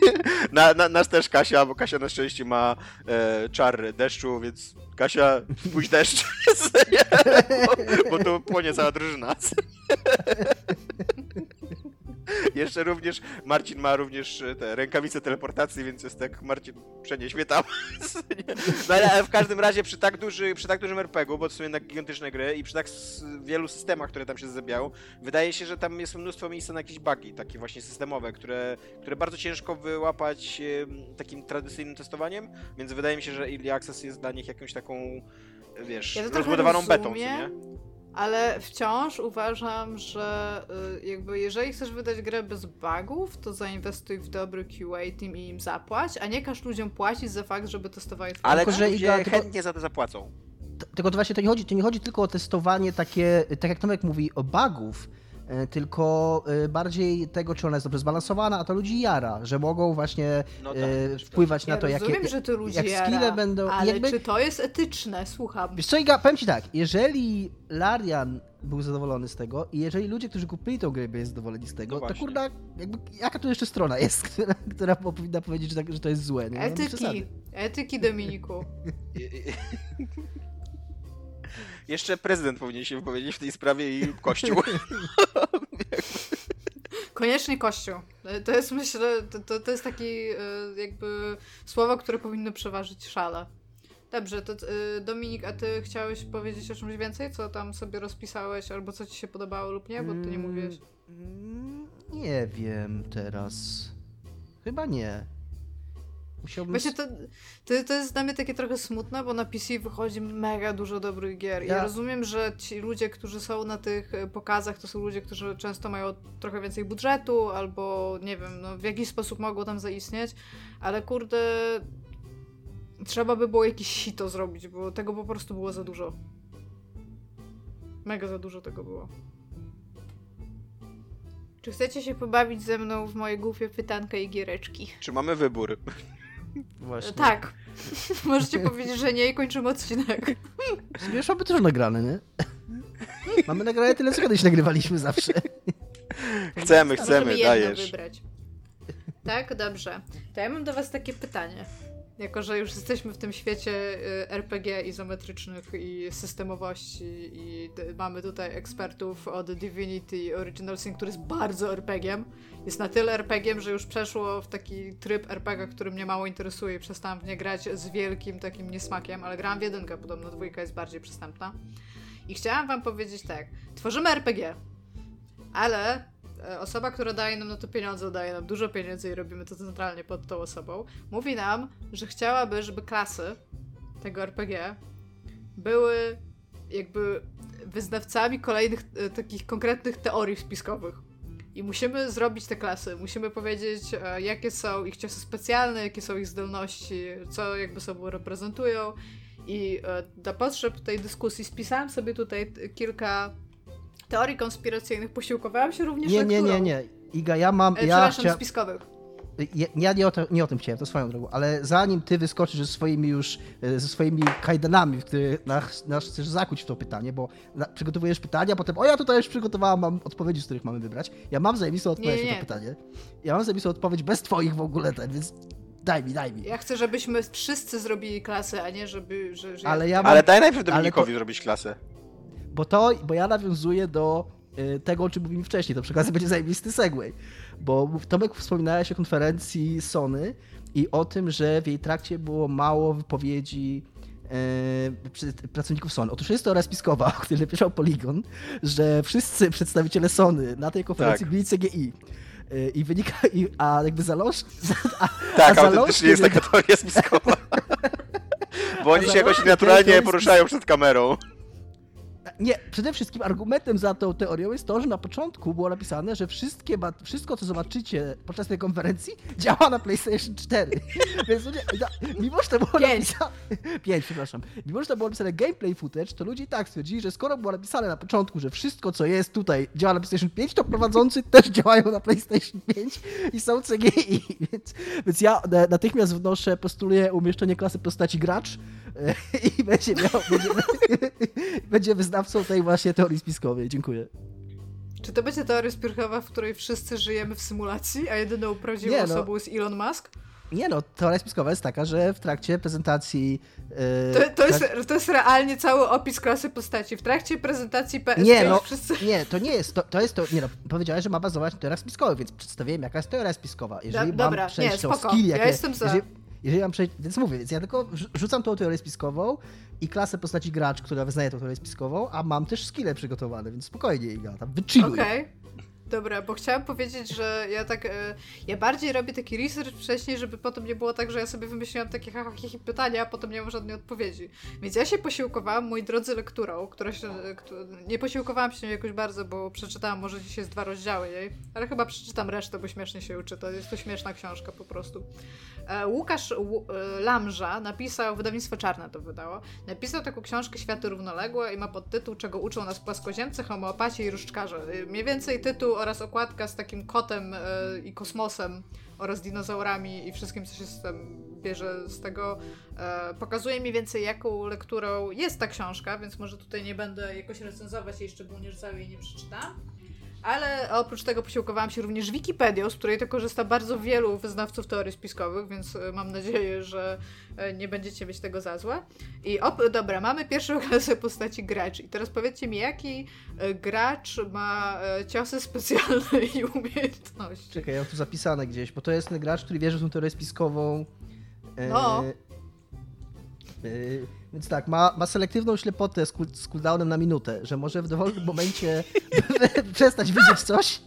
na, na, nas też Kasia, bo Kasia na szczęście ma e, czar deszczu, więc Kasia, pójdź deszcz, bo, bo to płonie cała drużyna. Jeszcze również Marcin ma również e, te rękawice teleportacji, więc jest tak, Marcin, przenieś mnie tam. no ale w każdym razie przy tak, duży, przy tak dużym RPG-u, bo to są jednak gigantyczne gry i przy tak wielu systemach, które tam się zabiają, wydaje się, że tam jest mnóstwo miejsca na jakieś bugi, takie właśnie systemowe, które, które bardzo ciężko wyłapać takim tradycyjnym testowaniem, więc wydaje mi się, że Early Access jest dla nich jakąś taką, wiesz, ja rozbudowaną betą, nie? Ale wciąż uważam, że y, jakby jeżeli chcesz wydać grę bez bugów, to zainwestuj w dobry QA team i im zapłać, a nie każ ludziom płacić za fakt, żeby testowali twoje Ale że ludzie chętnie za to zapłacą. Tylko to właśnie to nie chodzi, to nie chodzi tylko o testowanie takie, tak jak Tomek mówi, o bugów, tylko e, bardziej tego, czy ona jest dobrze zbalansowana, a to ludzi jara, że mogą właśnie no tak, wpływać ja na to, jakie rozumiem, że to ludzi jak jara, skille będą... Ale jakby... czy to jest etyczne? Słucham. Wiesz co, Iga, powiem ci tak, jeżeli Larian był zadowolony z tego i jeżeli ludzie, którzy kupili tą grę, byli zadowoleni z tego, no to kurda, jakby, jaka to jeszcze strona jest, która, która powinna powiedzieć, że, tak, że to jest złe? Nie? Etyki, etyki Dominiku. Jeszcze prezydent powinien się wypowiedzieć w tej sprawie i Kościół. Koniecznie Kościół. To jest, myślę, to, to jest taki e, jakby słowo, które powinno przeważyć szale. Dobrze, to y, Dominik, a ty chciałeś powiedzieć o czymś więcej, co tam sobie rozpisałeś, albo co ci się podobało lub nie, bo ty nie mówiłeś. Mm, nie wiem teraz. Chyba nie. Musiałbym... Właśnie to, to, to jest dla mnie takie trochę smutne, bo na PC wychodzi mega dużo dobrych gier. Ja... ja rozumiem, że ci ludzie, którzy są na tych e, pokazach, to są ludzie, którzy często mają trochę więcej budżetu, albo nie wiem, no, w jakiś sposób mogą tam zaistnieć, ale kurde, trzeba by było jakieś sito zrobić, bo tego po prostu było za dużo. Mega za dużo tego było. Czy chcecie się pobawić ze mną w moje głupie pytanka i giereczki? Czy mamy wybór? Właśnie. Tak. Możecie powiedzieć, że nie i kończymy odcinek. Wiesz, mamy też nagrane, nie? Mamy nagrane tyle, co kiedyś nagrywaliśmy zawsze. Chcemy, chcemy, dajesz. wybrać. Tak, dobrze. To ja mam do was takie pytanie. Jako, że już jesteśmy w tym świecie y, RPG izometrycznych i systemowości i mamy tutaj ekspertów od Divinity Original Sin, który jest bardzo RPG-iem. Jest na tyle RPG-iem, że już przeszło w taki tryb RPG, który mnie mało interesuje i przestałam w nie grać z wielkim takim niesmakiem, ale grałam w jedynkę, podobno dwójka jest bardziej przystępna. I chciałam wam powiedzieć tak, tworzymy RPG, ale osoba, która daje nam na to pieniądze, daje nam dużo pieniędzy i robimy to centralnie pod tą osobą, mówi nam, że chciałaby, żeby klasy tego RPG były jakby wyznawcami kolejnych e, takich konkretnych teorii spiskowych. I musimy zrobić te klasy, musimy powiedzieć, e, jakie są ich ciosy specjalne, jakie są ich zdolności, co jakby sobą reprezentują. I dla potrzeb tej dyskusji spisałam sobie tutaj kilka teorii konspiracyjnych posiłkowałam się również Nie, nie, nie, nie. Iga, ja mam... E, ja chcia... spiskowych. Ja, nie, o to, nie o tym chciałem, to swoją drogą, ale zanim ty wyskoczysz ze swoimi już, e, ze swoimi kajdanami, w które nas, nas chcesz zakuć w to pytanie, bo na, przygotowujesz pytania, a potem, o ja tutaj już przygotowałam, mam odpowiedzi, z których mamy wybrać. Ja mam zajebistą odpowiedź nie, nie. na to pytanie. Ja mam zajebistą odpowiedź bez twoich w ogóle, ten, więc daj mi, daj mi. Ja chcę, żebyśmy wszyscy zrobili klasę, a nie żeby... Że, że ale, ja mam, ale daj najpierw Dominikowi to... zrobić klasę. Bo to, bo ja nawiązuję do y, tego, o czym mówiłem wcześniej, to przy okazji będzie zajebisty segway. Bo Tomek wspominałeś o konferencji Sony i o tym, że w jej trakcie było mało wypowiedzi e, pracowników Sony. Otóż jest teoria spiskowa, o której napisał Polygon, że wszyscy przedstawiciele Sony na tej konferencji tak. byli CGI. E, I wynika, i, a jakby zaloż... A, tak, a autentycznie jest taka teoria spiskowa. Bo oni się jakoś naturalnie poruszają przed kamerą. Nie, przede wszystkim argumentem za tą teorią jest to, że na początku było napisane, że wszystkie, wszystko, co zobaczycie podczas tej konferencji, działa na PlayStation 4. Więc ludzie, mimo że to było Pięć. napisane... 5, przepraszam. Mimo, że to było napisane gameplay footage, to ludzie i tak stwierdzili, że skoro było napisane na początku, że wszystko, co jest tutaj, działa na PlayStation 5, to prowadzący też działają na PlayStation 5 i są CGI. Więc, więc ja natychmiast wnoszę, postuluję umieszczenie klasy postaci gracz i będzie miał, będzie, będzie wyznawcą tej właśnie teorii spiskowej. Dziękuję. Czy to będzie teoria spiskowa, w której wszyscy żyjemy w symulacji, a jedyną prawdziwą Nie, no. osobą jest Elon Musk? Nie no, teoria spiskowa jest taka, że w trakcie prezentacji... Yy, to, to, jest, to jest realnie cały opis klasy postaci. W trakcie prezentacji PS5 nie, no, wszyscy... Nie, to nie jest, to, to jest to, nie no, powiedziałeś, że ma bazować na teoriach spiskowych, więc przedstawiłem jaka jest teoria spiskowa. Jeżeli Do, mam dobra, przejść nie, spoko. skill, jakie, ja jestem za. Jeżeli, jeżeli mam przejść, więc mówię, więc ja tylko rzucam tą teorię spiskową i klasę postaci gracz, która wyznaje tą teorię spiskową, a mam też skille przygotowane, więc spokojnie Iga, tam wychilluj. Okej. Okay. Dobra, bo chciałam powiedzieć, że ja tak. E, ja bardziej robię taki research wcześniej, żeby potem nie było tak, że ja sobie wymyśliłam takie haha, pytania, a potem nie mam żadnej odpowiedzi. Więc ja się posiłkowałam, moi drodzy, lekturą, która się. nie posiłkowałam się jakoś bardzo, bo przeczytałam może dzisiaj z dwa rozdziały jej, ale chyba przeczytam resztę, bo śmiesznie się uczy. To jest to śmieszna książka po prostu. E, Łukasz e, Lamża napisał, wydawnictwo Czarne to wydało, napisał taką książkę Światy Równoległe i ma podtytuł Czego uczą nas płaskoziemcy, homeopaci i różdżkarze. Mniej więcej tytuł oraz okładka z takim kotem i kosmosem oraz dinozaurami i wszystkim, co się z tym bierze z tego, pokazuje mniej więcej jaką lekturą jest ta książka, więc może tutaj nie będę jakoś recenzować jej szczególnie, że jej nie przeczytam. Ale oprócz tego posiłkowałam się również Wikipedią, z której to korzysta bardzo wielu wyznawców teorii spiskowych, więc e, mam nadzieję, że e, nie będziecie mieć tego za złe. I op, dobra, mamy pierwszą klasę postaci gracz. I teraz powiedzcie mi, jaki e, gracz ma ciosy specjalne i umiejętności? Czekaj, ja mam tu zapisane gdzieś, bo to jest ten gracz, który wierzy w tą teorię spiskową. No. Yy, więc tak, ma, ma selektywną ślepotę z, cool, z cooldownem na minutę, że może w dowolnym momencie przestać widzieć coś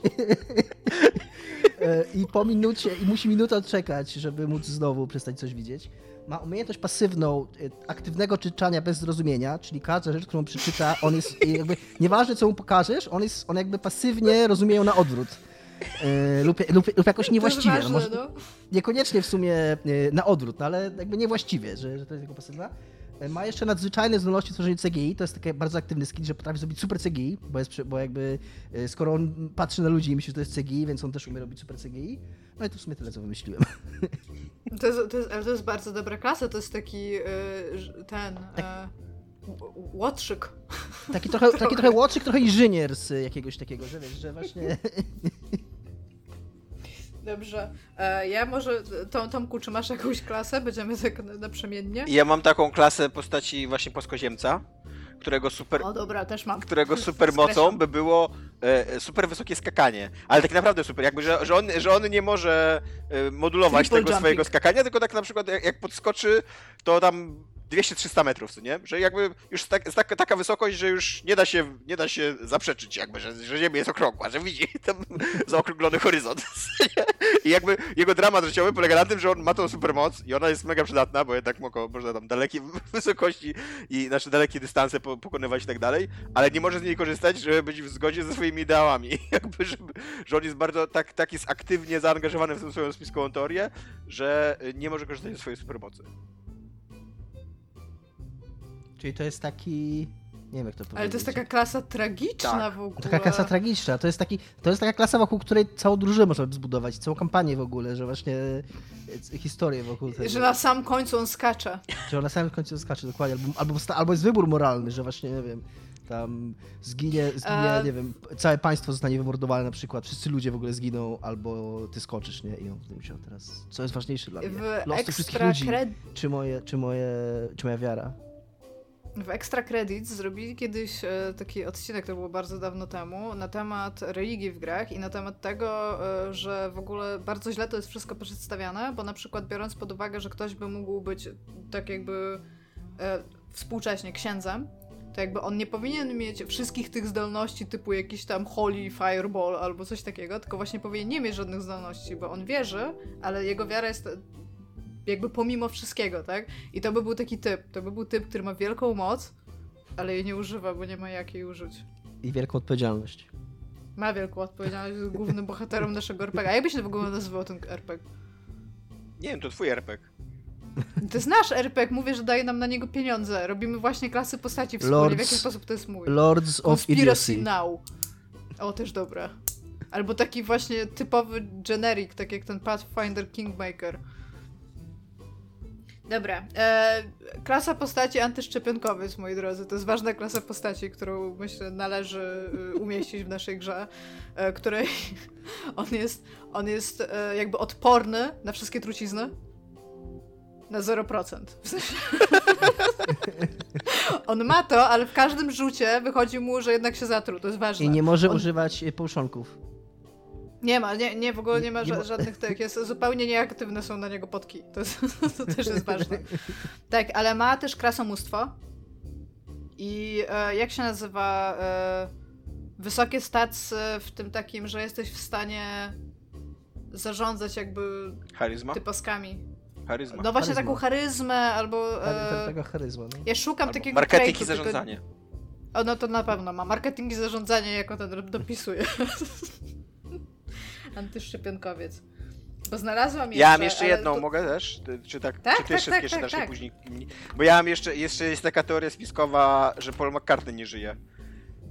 yy, i po minucie, i musi minutę odczekać, żeby móc znowu przestać coś widzieć. Ma umiejętność pasywną yy, aktywnego czytania bez zrozumienia, czyli każda rzecz, którą przeczyta, on jest jakby, nieważne co mu pokażesz, on, jest, on jakby pasywnie rozumie ją na odwrót. Yy, lub, lub, lub, jakoś niewłaściwie. Ważne, może, no. Niekoniecznie w sumie yy, na odwrót, no, ale jakby niewłaściwie, że, że to jest jego pasywna. Yy, ma jeszcze nadzwyczajne zdolności w tworzeniu CGI, to jest taki bardzo aktywny skill, że potrafi zrobić super CGI, bo, jest, bo jakby skoro on patrzy na ludzi i myśli, że to jest CGI, więc on też umie robić super CGI. No i to w sumie tyle, co wymyśliłem. To jest, to jest, ale to jest bardzo dobra klasa, to jest taki ten... Tak. Łotrzyk. Taki trochę, taki trochę łotrzyk, trochę inżynier z jakiegoś takiego, że wiesz, że właśnie... Dobrze. E, ja może, Tom, Tomku, czy masz jakąś klasę? Będziemy tak naprzemiennie. Ja mam taką klasę postaci właśnie płaskoziemca, którego super... O dobra, też mam. Którego super mocą by było e, super wysokie skakanie. Ale tak naprawdę super, jakby, że, że, on, że on nie może e, modulować Triple tego jumping. swojego skakania, tylko tak na przykład jak, jak podskoczy, to tam 200-300 metrów, co nie? Że jakby już tak, tak, taka wysokość, że już nie da się, nie da się zaprzeczyć jakby, że, że Ziemia jest okrągła, że widzi ten zaokrąglony horyzont. I jakby jego dramat życiowy polega na tym, że on ma tą supermoc i ona jest mega przydatna, bo jednak mogą, można tam dalekie wysokości i znaczy dalekie dystanse po, pokonywać i tak dalej, ale nie może z niej korzystać, żeby być w zgodzie ze swoimi ideałami. jakby, żeby, że on jest bardzo, tak, tak jest aktywnie zaangażowany w tę swoją spiskową teorię, że nie może korzystać ze swojej supermocy. Czyli to jest taki. Nie wiem, jak to powiedzieć. Ale to jest taka klasa tragiczna tak. w ogóle. Taka klasa tragiczna. To jest, taki, to jest taka klasa, wokół której całą drużynę można zbudować, całą kampanię w ogóle, że właśnie e, historię wokół tego. Że na sam końcu on skacze. Że na samym końcu on skacze, dokładnie. Albo, albo, albo jest wybór moralny, że właśnie, nie wiem, tam zginie, zginie e... nie wiem, całe państwo zostanie wymordowane na przykład, wszyscy ludzie w ogóle zginą, albo ty skoczysz, nie? I on wtedy musiał teraz, co jest ważniejsze dla mnie? Los tych wszystkich ludzi, czy, moje, czy, moje, czy moja wiara? W Extra Credits zrobili kiedyś e, taki odcinek, to było bardzo dawno temu, na temat religii w grach i na temat tego, e, że w ogóle bardzo źle to jest wszystko przedstawiane, bo na przykład biorąc pod uwagę, że ktoś by mógł być tak jakby e, współcześnie księdzem, to jakby on nie powinien mieć wszystkich tych zdolności typu jakiś tam holy fireball albo coś takiego, tylko właśnie powinien nie mieć żadnych zdolności, bo on wierzy, ale jego wiara jest jakby pomimo wszystkiego, tak? I to by był taki typ. To by był typ, który ma wielką moc, ale jej nie używa, bo nie ma jak jej użyć. I wielką odpowiedzialność. Ma wielką odpowiedzialność, jest głównym bohaterem naszego RPG. A jak by się w ogóle nazywał ten RPG? Nie wiem, to twój RPG. To jest nasz RPG, mówię, że daje nam na niego pieniądze. Robimy właśnie klasy postaci wspólnie. Lords, w jaki sposób to jest mój? Lords of Idiocy. Now. O, też dobre. Albo taki właśnie typowy generic, tak jak ten Pathfinder Kingmaker. Dobra. E, klasa postaci antyszczepionkowych, moi drodzy. To jest ważna klasa postaci, którą myślę należy e, umieścić w naszej grze, e, której on jest, on jest e, jakby odporny na wszystkie trucizny. Na 0%. W sensie... on ma to, ale w każdym rzucie wychodzi mu, że jednak się zatruł. To jest ważne. I nie może on... używać połszonków. Nie ma, nie, nie, w ogóle nie ma ża żadnych tych, jest zupełnie nieaktywne są na niego potki. To, jest, to też jest ważne. Tak, ale ma też krasomóstwo. I e, jak się nazywa? E, wysokie stacje w tym takim, że jesteś w stanie zarządzać jakby Charyzma? typaskami. Charyzma. No właśnie taką charyzmę albo... E, tego charyzma, no. Ja szukam albo takiego Marketing i zarządzanie. Tylko... O, no to na pewno ma. Marketing i zarządzanie jako ten dopisuje. Antyszczepionkowiec. Bo znalazłam jeszcze. Ja mam jeszcze jedną, to... mogę też? Czy, tak, tak czy ty tak, wszystkie tak, czytasz tak, tak. później? Bo ja mam jeszcze, jeszcze jest taka teoria spiskowa, że Paul McCartney nie żyje.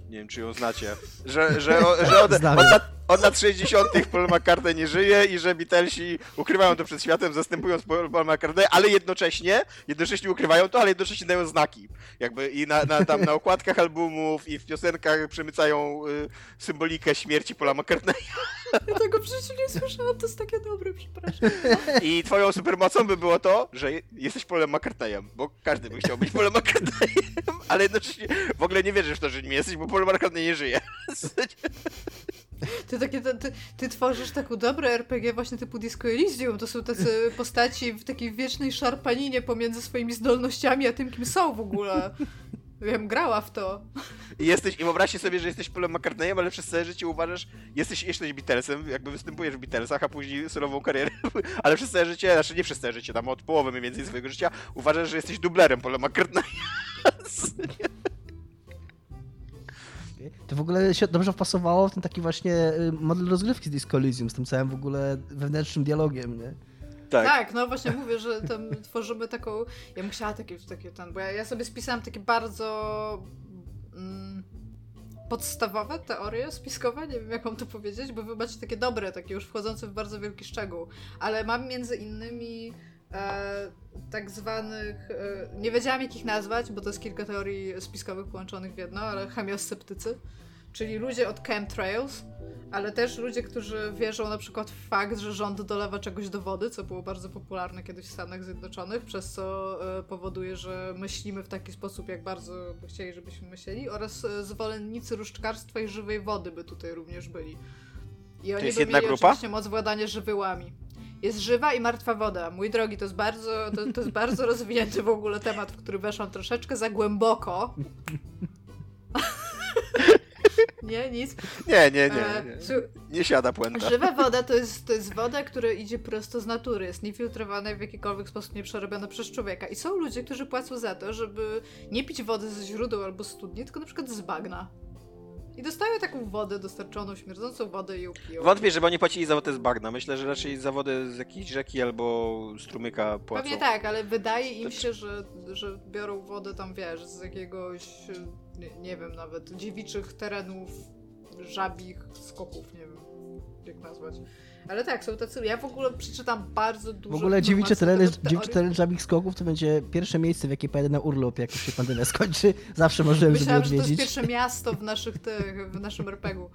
Nie wiem, czy ją znacie. Że, że, że od, od, lat, od lat 60. Paul McCartney nie żyje i że Beatlesi ukrywają to przed światem, zastępując Paul McCartney, ale jednocześnie, jednocześnie ukrywają to, ale jednocześnie dają znaki. Jakby i na, na, tam na okładkach albumów i w piosenkach przemycają y, symbolikę śmierci Paula McCartneya. Ja tego w życiu nie słyszałam, to jest takie dobre, przepraszam. I twoją supermocą by było to, że jesteś Paulem McCartneyem, bo każdy by chciał być Paulem McCartneyem, ale jednocześnie w ogóle nie wierzysz w to, że nim jesteś, bo Paul McCartney nie żyje. Ty, takie, ty, ty tworzysz taką dobre RPG właśnie typu Disco Elysium. To są tacy postaci w takiej wiecznej szarpaninie pomiędzy swoimi zdolnościami, a tym, kim są w ogóle. Wiem, grała w to. I jesteś, i wyobraźcie sobie, że jesteś Polem McCartneyem, ale przez całe życie uważasz, jesteś, jesteś Beatlesem, jakby występujesz w Beatlesach, a później solową karierę, ale przez całe życie, znaczy nie przez całe życie, tam od połowy mniej więcej swojego życia, uważasz, że jesteś dublerem Polem McCartneya. To w ogóle się dobrze wpasowało w ten taki właśnie y, model rozgrywki z Disco Elysium, z tym całym w ogóle wewnętrznym dialogiem, nie? Tak. tak, no właśnie mówię, że tam tworzymy taką. Ja bym chciała takie, takie ten, bo ja, ja sobie spisałam takie bardzo mm, podstawowe teorie spiskowe, nie wiem jak mam to powiedzieć, bo wy macie takie dobre, takie już wchodzące w bardzo wielki szczegół, ale mam między innymi e, tak zwanych, e, nie wiedziałam jak ich nazwać, bo to jest kilka teorii spiskowych połączonych w jedno, ale chemiosceptycy, czyli ludzie od chemtrails, ale też ludzie, którzy wierzą na przykład w fakt, że rząd dolewa czegoś do wody, co było bardzo popularne kiedyś w Stanach Zjednoczonych, przez co e, powoduje, że myślimy w taki sposób, jak bardzo by chcieli, żebyśmy myśleli, oraz e, zwolennicy różdżkarstwa i żywej wody by tutaj również byli. I oni to jest by jedna mieli grupa? oczywiście moc władania żywyłami. Jest żywa i martwa woda. Mój drogi, to jest bardzo, to, to jest bardzo rozwinięty w ogóle temat, w który weszłam troszeczkę za głęboko. Nie, nic. Nie, nie, nie. E, nie, nie siada puenta. Żywa woda to jest, to jest woda, która idzie prosto z natury. Jest niefiltrowana i w jakikolwiek sposób nie przerobiona przez człowieka. I są ludzie, którzy płacą za to, żeby nie pić wody ze źródeł albo studni, tylko na przykład z bagna. I dostają taką wodę dostarczoną, śmierdzącą wodę i ją piją. Wątpię, żeby oni płacili za wodę z bagna. Myślę, że raczej za wodę z jakiejś rzeki albo strumyka płacą. Pewnie tak, ale wydaje im się, że, że biorą wodę tam, wiesz, z jakiegoś, nie, nie wiem nawet, dziewiczych terenów, żabich skoków, nie wiem jak nazwać. Ale tak, są tacy. Ja w ogóle przeczytam bardzo dużo. W ogóle dziewicze teren, dziewiczy teren żabich skoków to będzie pierwsze miejsce, w jakie pojadę na urlop, jak już się pandemia skończy. Zawsze możemy Myślałam, sobie odwiedzić. że to jest pierwsze miasto w, naszych tych, w naszym RPG-u.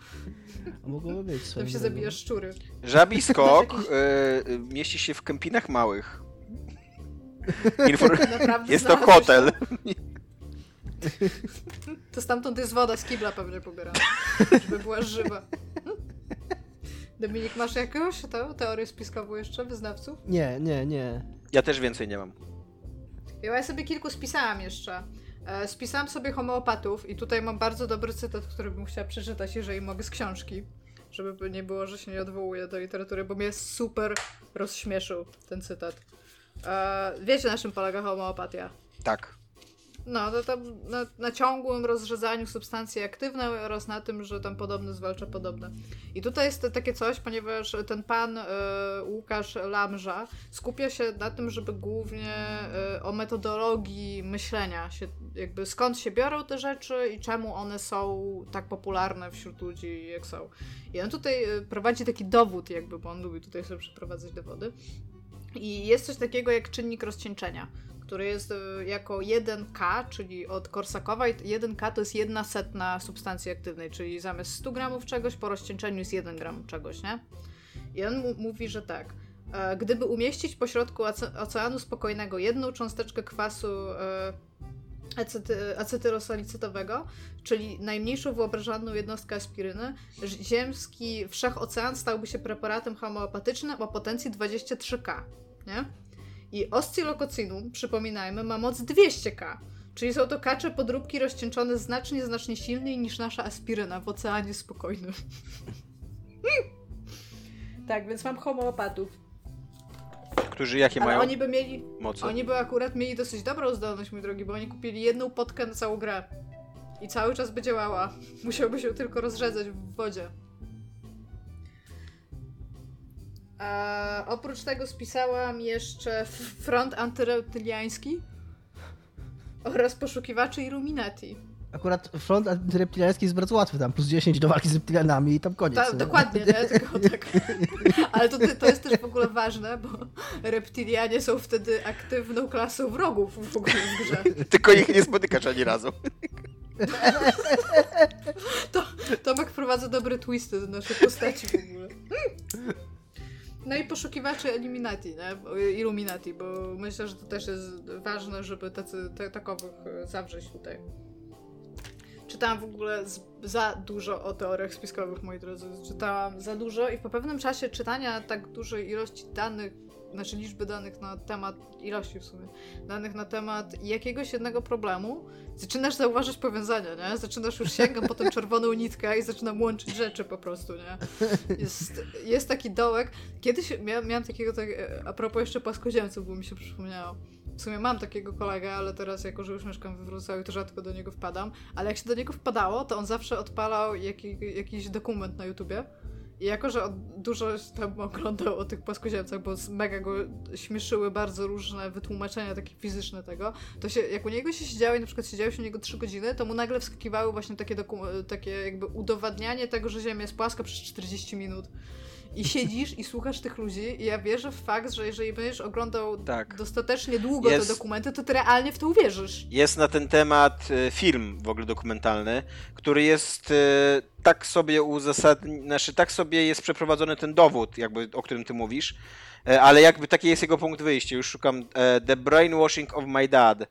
Mogłoby być. Tam się zabija szczury. Żabi skok y, mieści się w kempinach małych. Infor... jest to hotel. To stamtąd jest woda z kibla pewnie pobierana, żeby była żywa. Dominik, masz jakąś teorię spiskową jeszcze, wyznawców? Nie, nie, nie. Ja też więcej nie mam. Ja sobie kilku spisałam jeszcze. E, spisałam sobie homeopatów i tutaj mam bardzo dobry cytat, który bym chciała przeczytać, jeżeli mogę, z książki. Żeby nie było, że się nie odwołuję do literatury, bo mnie super rozśmieszył ten cytat. E, wiecie, na czym polega homeopatia? Tak. No, to tam na, na, ciągłym rozrzedzaniu substancji aktywnej oraz na tym, że tam podobne zwalcza podobne. I tutaj jest takie coś, ponieważ ten pan y, Łukasz Lamża skupia się na tym, żeby głównie y, o metodologii myślenia, się, jakby skąd się biorą te rzeczy i czemu one są tak popularne wśród ludzi, jak są. I on tutaj e, prowadzi taki dowód, jakby, bo on lubi tutaj sobie przeprowadzać dowody. I jest coś takiego jak czynnik rozcieńczenia który jest e, jako 1K, czyli od Korsakowa, 1K to jest jedna setna substancji aktywnej, czyli zamiast 100 gramów czegoś, po rozcieńczeniu jest 1 gram czegoś, nie? I on mówi, że tak. E, gdyby umieścić pośrodku oceanu spokojnego jedną cząsteczkę kwasu e, acety, acetylosalicytowego, czyli najmniejszą wyobrażalną jednostkę aspiryny, ziemski wszechocean stałby się preparatem homeopatycznym o potencji 23K, nie? I oscylokocinum, przypominajmy, ma moc 200K. Czyli są to kacze podróbki rozcieńczone znacznie, znacznie silniej niż nasza aspiryna w oceanie spokojnym. tak, więc mam homeopatów. Którzy jakie Ale mają oni by mieli. Moce? Oni by akurat mieli dosyć dobrą zdolność, mój drogi, bo oni kupili jedną potkę na całą grę. I cały czas by działała. Musiałby się tylko rozrzedzać w wodzie. A oprócz tego spisałam jeszcze front antyreptyliański oraz poszukiwaczy Illuminati. Akurat front antyreptiliański jest bardzo łatwy, tam plus 10 do walki z reptilianami i tam koniec. Ta, dokładnie, nie? Tylko tak. Ale to, to jest też w ogóle ważne, bo reptilianie są wtedy aktywną klasą wrogów w ogóle w grze. Tylko ich nie spotykasz ani razu. To, Tomek wprowadza dobre twisty do naszej postaci w ogóle. No i poszukiwacze Illuminati, nie? Illuminati, bo myślę, że to też jest ważne, żeby tacy, te, takowych zawrzeć tutaj. Czytałam w ogóle z, za dużo o teoriach spiskowych, moi drodzy. Czytałam za dużo i po pewnym czasie czytania tak dużej ilości danych, znaczy liczby danych na temat, ilości w sumie, danych na temat jakiegoś jednego problemu, zaczynasz zauważyć powiązania, nie? Zaczynasz już sięgam po tę czerwoną nitkę i zaczynam łączyć rzeczy po prostu, nie? Jest, jest taki dołek. Kiedyś miałam, miałam takiego, tak, a propos jeszcze płaskoziemców, bo mi się przypomniało w sumie mam takiego kolegę, ale teraz jako, że już mieszkam we Wrocławiu, to rzadko do niego wpadam. Ale jak się do niego wpadało, to on zawsze odpalał jaki, jakiś dokument na YouTubie. I jako, że dużo tam oglądał o tych płaskoziemcach, bo mega go śmieszyły bardzo różne wytłumaczenia takie fizyczne tego, to się, jak u niego się siedziało i na przykład siedziało się u niego 3 godziny, to mu nagle wskakiwały właśnie takie, takie jakby udowadnianie tego, że Ziemia jest płaska przez 40 minut i siedzisz i słuchasz tych ludzi i ja wierzę w fakt, że jeżeli będziesz oglądał tak. dostatecznie długo jest, te dokumenty, to ty realnie w to uwierzysz. Jest na ten temat e, film w ogóle dokumentalny, który jest e, tak sobie uzasadniony, znaczy tak sobie jest przeprowadzony ten dowód, jakby o którym ty mówisz, e, ale jakby taki jest jego punkt wyjścia. Już szukam The Brainwashing of My Dad.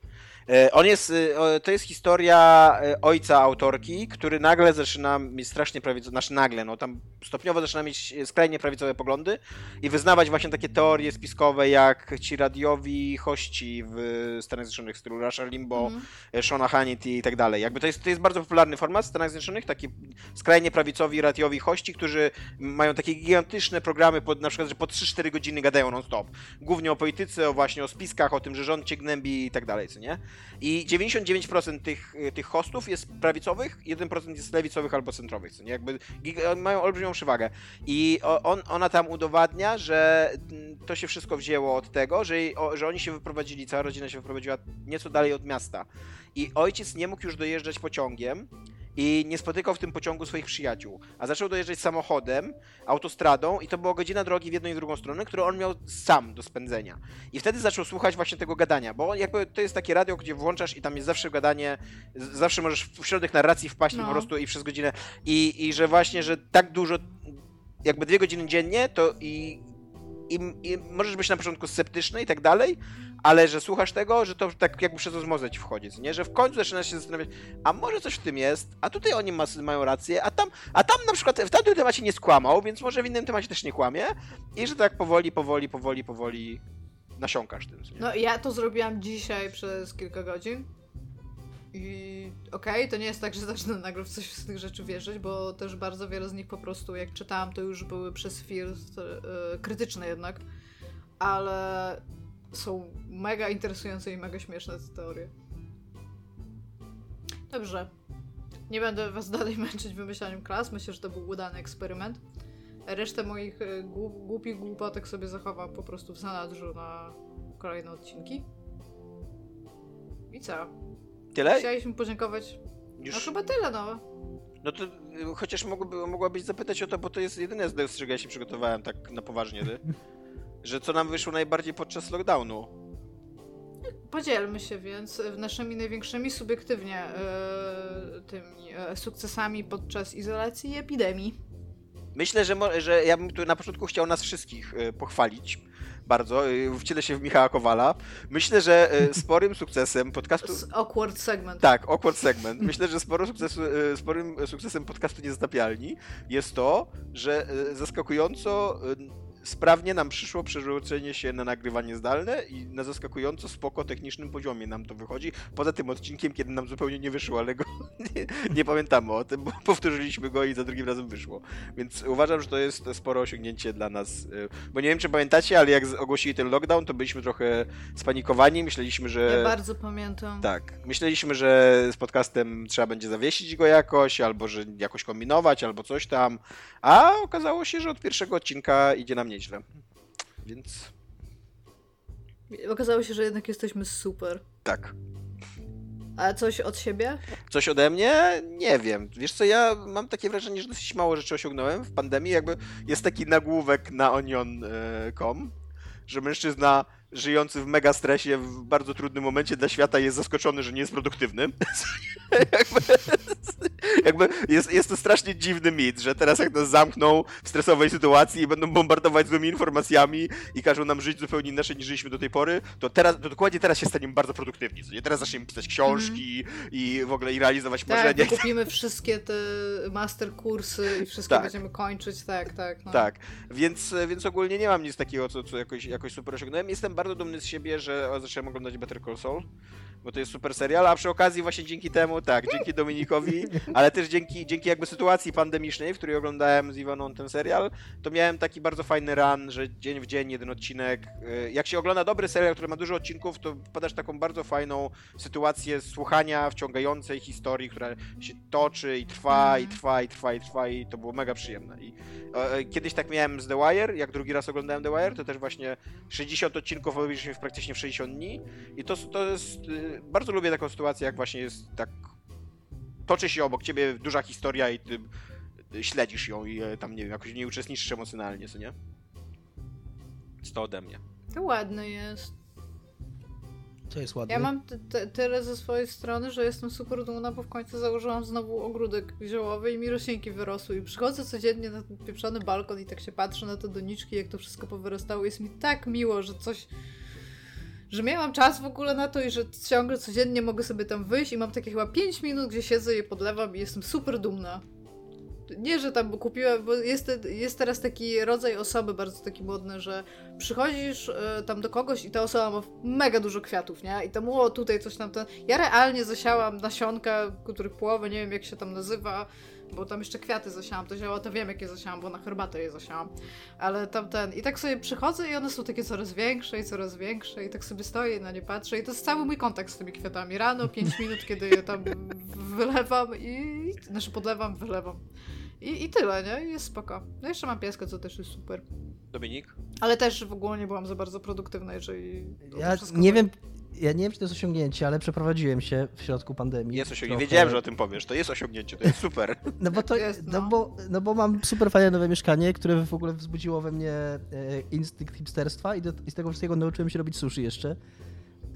E, on jest, e, to jest historia e, ojca autorki, który nagle zaczyna mieć strasznie prawicowe, znaczy nagle, no tam stopniowo zaczyna mieć skrajnie prawicowe poglądy i wyznawać właśnie takie teorie spiskowe jak ci radiowi hości w Stanach Zjednoczonych, stylu Russia Limbo, mm. Shona Hannity i tak dalej. Jakby to jest, to jest bardzo popularny format w Stanach Zjednoczonych, taki skrajnie prawicowi radiowi hości, którzy mają takie gigantyczne programy, na przykład, że po 3-4 godziny gadają non-stop. Głównie o polityce, o właśnie o spiskach, o tym, że rząd cię gnębi i tak dalej, co nie? I 99% tych, y, tych hostów jest prawicowych, 1% jest lewicowych albo centrowych, co nie? Jakby mają olbrzymią przewagę. I on, ona tam udowadnia, że mm, to się wszystko wzięło od tego, że, że oni się wyprowadzili, cała rodzina się wyprowadziła nieco dalej od miasta. I ojciec nie mógł już dojeżdżać pociągiem, i nie spotykał w tym pociągu swoich przyjaciół, a zaczął dojeżdżać samochodem, autostradą i to była godzina drogi w jedną i w drugą stronę, którą on miał sam do spędzenia. I wtedy zaczął słuchać właśnie tego gadania, bo jakby to jest takie radio, gdzie włączasz i tam jest zawsze gadanie, zawsze możesz w środek narracji wpaść no. po prostu i przez godzinę i, i że właśnie, że tak dużo, jakby dwie godziny dziennie, to i i, i, możesz być na początku sceptyczny i tak dalej, ale że słuchasz tego, że to tak jakby przez osmozę ci wchodzi, nie? Że w końcu zaczynasz się zastanawiać, a może coś w tym jest, a tutaj oni ma, mają rację, a tam, a tam na przykład w tamtym temacie nie skłamał, więc może w innym temacie też nie kłamie i że tak powoli, powoli, powoli, powoli nasiąkasz tym. Nie? No ja to zrobiłam dzisiaj przez kilka godzin. I okej, okay, to nie jest tak, że zacznę nagle w coś z tych rzeczy wierzyć, bo też bardzo wiele z nich po prostu, jak czytałam, to już były przez filtr yy, krytyczne jednak, ale są mega interesujące i mega śmieszne te teorie. Dobrze. Nie będę was dalej męczyć wymyślaniem klas. Myślę, że to był udany eksperyment. Resztę moich y, głupich głupotek sobie zachowam po prostu w zanadrzu na kolejne odcinki. I co? Tyle? Chcieliśmy podziękować. Już... No chyba tyle, no. No to y, chociaż mogłaby, mogłabyś zapytać o to, bo to jest jedyne, z czego ja się przygotowałem tak na poważnie, ty. że co nam wyszło najbardziej podczas lockdownu. Podzielmy się więc naszymi największymi subiektywnie e, tymi e, sukcesami podczas izolacji i epidemii. Myślę, że, że ja bym tu na początku chciał nas wszystkich pochwalić bardzo. Wcielę się w Michała Kowala. Myślę, że sporym sukcesem podcastu... Awkward segment. Tak, awkward segment. Myślę, że sporym, sukcesu, sporym sukcesem podcastu Niezatapialni jest to, że zaskakująco sprawnie nam przyszło przerzucenie się na nagrywanie zdalne i na zaskakująco spoko technicznym poziomie nam to wychodzi. Poza tym odcinkiem, kiedy nam zupełnie nie wyszło, ale go nie, nie pamiętamy o tym, bo powtórzyliśmy go i za drugim razem wyszło. Więc uważam, że to jest spore osiągnięcie dla nas. Y, bo nie wiem, czy pamiętacie, ale jak ogłosili ten lockdown, to byliśmy trochę spanikowani. Myśleliśmy, że. Ja bardzo pamiętam. Tak. Myśleliśmy, że z podcastem trzeba będzie zawiesić go jakoś, albo że jakoś kombinować, albo coś tam. A okazało się, że od pierwszego odcinka idzie nam nieźle. Więc... Okazało się, że jednak jesteśmy super. Tak. A coś od siebie? Coś ode mnie? Nie wiem. Wiesz co, ja mam takie wrażenie, że dosyć mało rzeczy osiągnąłem w pandemii. Jakby jest taki nagłówek na onion.com, że mężczyzna żyjący w mega stresie w bardzo trudnym momencie dla świata jest zaskoczony, że nie jest produktywny. jakby, jakby jest, jest to strasznie dziwny mit, że teraz jak nas zamkną w stresowej sytuacji i będą bombardować złymi informacjami i każą nam żyć zupełnie inaczej niż żyliśmy do tej pory, to teraz, to dokładnie teraz się staniemy bardzo produktywni. Nie? Teraz zaczniemy pisać książki mm. i w ogóle i realizować tak, marzenia. Kupimy wszystkie te master kursy i wszystko tak. będziemy kończyć, tak, tak. No. Tak, więc, więc ogólnie nie mam nic takiego, co, co jakoś, jakoś super osiągnąłem. Jestem bardzo dumny z siebie, że zacząłem oglądać Better Call Saul, bo to jest super serial, a przy okazji właśnie dzięki temu, tak, dzięki Dominikowi, ale też dzięki, dzięki jakby sytuacji pandemicznej, w której oglądałem z Iwoną ten serial, to miałem taki bardzo fajny run, że dzień w dzień jeden odcinek. Y, jak się ogląda dobry serial, który ma dużo odcinków, to wpadasz taką bardzo fajną sytuację słuchania wciągającej historii, która się toczy i trwa, i mhm. trwa, i trwa, i trwa, i to było mega przyjemne. I e, kiedyś tak miałem z The Wire, jak drugi raz oglądałem The Wire, to też właśnie 60 odcinków obejrzeliśmy w praktycznie w 60 dni i to, to jest y, bardzo lubię taką sytuację, jak właśnie jest tak. Toczy się obok ciebie duża historia i ty śledzisz ją i e, tam, nie wiem, jakoś nie uczestniczysz emocjonalnie, co nie? To ode mnie. To ładne jest. Co jest ładne? Ja mam tyle ze swojej strony, że jestem super dumna, bo w końcu założyłam znowu ogródek ziołowy i mi roślinki wyrosły. I przychodzę codziennie na ten pieprzony balkon i tak się patrzę na te doniczki, jak to wszystko powyrastało. Jest mi tak miło, że coś że miałam czas w ogóle na to i że ciągle codziennie mogę sobie tam wyjść i mam takie chyba 5 minut, gdzie siedzę i podlewam i jestem super dumna. Nie, że tam kupiłem, bo jest, jest teraz taki rodzaj osoby bardzo taki modny, że przychodzisz y, tam do kogoś i ta osoba ma mega dużo kwiatów, nie? I tam, o, tutaj coś tam, ten... Ja realnie zasiałam nasionka, których połowę, nie wiem jak się tam nazywa, bo tam jeszcze kwiaty zasiałam, to zioła to wiem jakie zasiałam, bo na herbatę je zasiałam. Ale tam ten, i tak sobie przychodzę i one są takie coraz większe i coraz większe i tak sobie stoję i na nie patrzę i to jest cały mój kontakt z tymi kwiatami. Rano 5 minut, kiedy je tam wylewam i, znaczy podlewam, wylewam. I, I tyle, nie? I jest spoko. No jeszcze mam pieskę, co też jest super. Dominik? Ale też w ogóle nie byłam za bardzo produktywna, jeżeli... Ja nie wiem, ja nie wiem, czy to jest osiągnięcie, ale przeprowadziłem się w środku pandemii. Jest osiągnięcie. Wiedziałem, że o tym powiesz. To jest osiągnięcie, to jest super. No bo to jest, no. no. bo, no bo mam super fajne nowe mieszkanie, które w ogóle wzbudziło we mnie e, instynkt hipsterstwa i, do, i z tego wszystkiego nauczyłem się robić sushi jeszcze.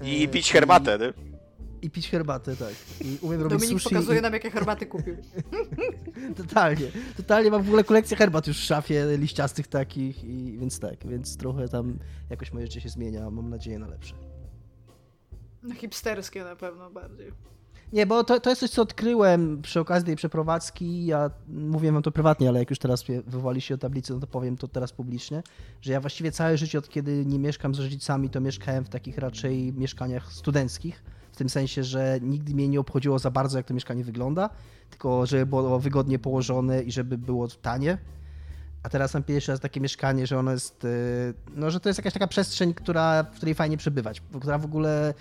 I e, pić herbatę, nie? I pić herbatę, tak. I umiem robić Dominik sushi. pokazuje i... nam, jakie herbaty kupił. totalnie. Totalnie mam w ogóle kolekcję herbat już w szafie, liściastych takich, i więc tak, więc trochę tam jakoś moje życie się zmienia, mam nadzieję na lepsze. No hipsterskie na pewno bardziej. Nie, bo to, to jest coś, co odkryłem przy okazji tej przeprowadzki. Ja mówię wam to prywatnie, ale jak już teraz wywołaliście o tablicy, no to powiem to teraz publicznie, że ja właściwie całe życie, od kiedy nie mieszkam z rodzicami, to mieszkałem w takich raczej mieszkaniach studenckich. W tym sensie, że nigdy mnie nie obchodziło za bardzo, jak to mieszkanie wygląda, tylko żeby było wygodnie położone i żeby było tanie. A teraz mam pierwszy raz takie mieszkanie, że ono jest, y, no, że to jest jakaś taka przestrzeń, która, w której fajnie przebywać, która w ogóle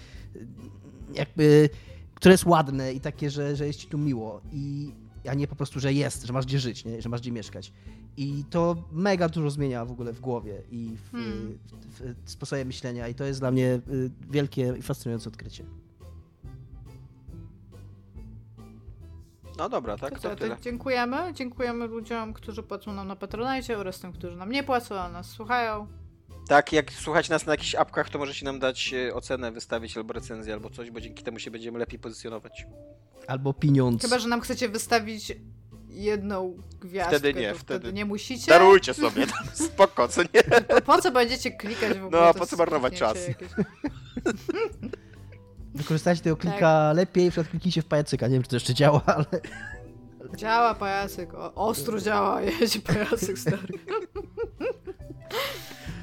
jakby, które jest ładne i takie, że, że jest ci tu miło. I, a nie po prostu, że jest, że masz gdzie żyć, nie? że masz gdzie mieszkać. I to mega dużo zmienia w ogóle w głowie i w, hmm. w, w sposobie myślenia i to jest dla mnie y, wielkie i fascynujące odkrycie. No dobra, tak? To, to tyle. Dziękujemy. Dziękujemy ludziom, którzy płacą nam na Patronite oraz tym, którzy nam nie płacą, a nas słuchają. Tak, jak słuchacie nas na jakichś apkach, to możecie nam dać e, ocenę, wystawić albo recenzję, albo coś, bo dzięki temu się będziemy lepiej pozycjonować. Albo pieniądz. Chyba, że nam chcecie wystawić jedną gwiazdkę, wtedy nie, wtedy, wtedy nie musicie. Darujcie sobie, spoko, co nie? Po, po co będziecie klikać w ogóle? No, po co marnować czas? Wykorzystajcie tego klika tak. lepiej, przykład kliknijcie w pajacyka, nie wiem, czy to jeszcze działa, ale... Działa pajacyk, o, ostro działa, jeździ pajacyk stary.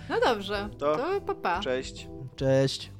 No dobrze, to, to pa, pa. Cześć. Cześć.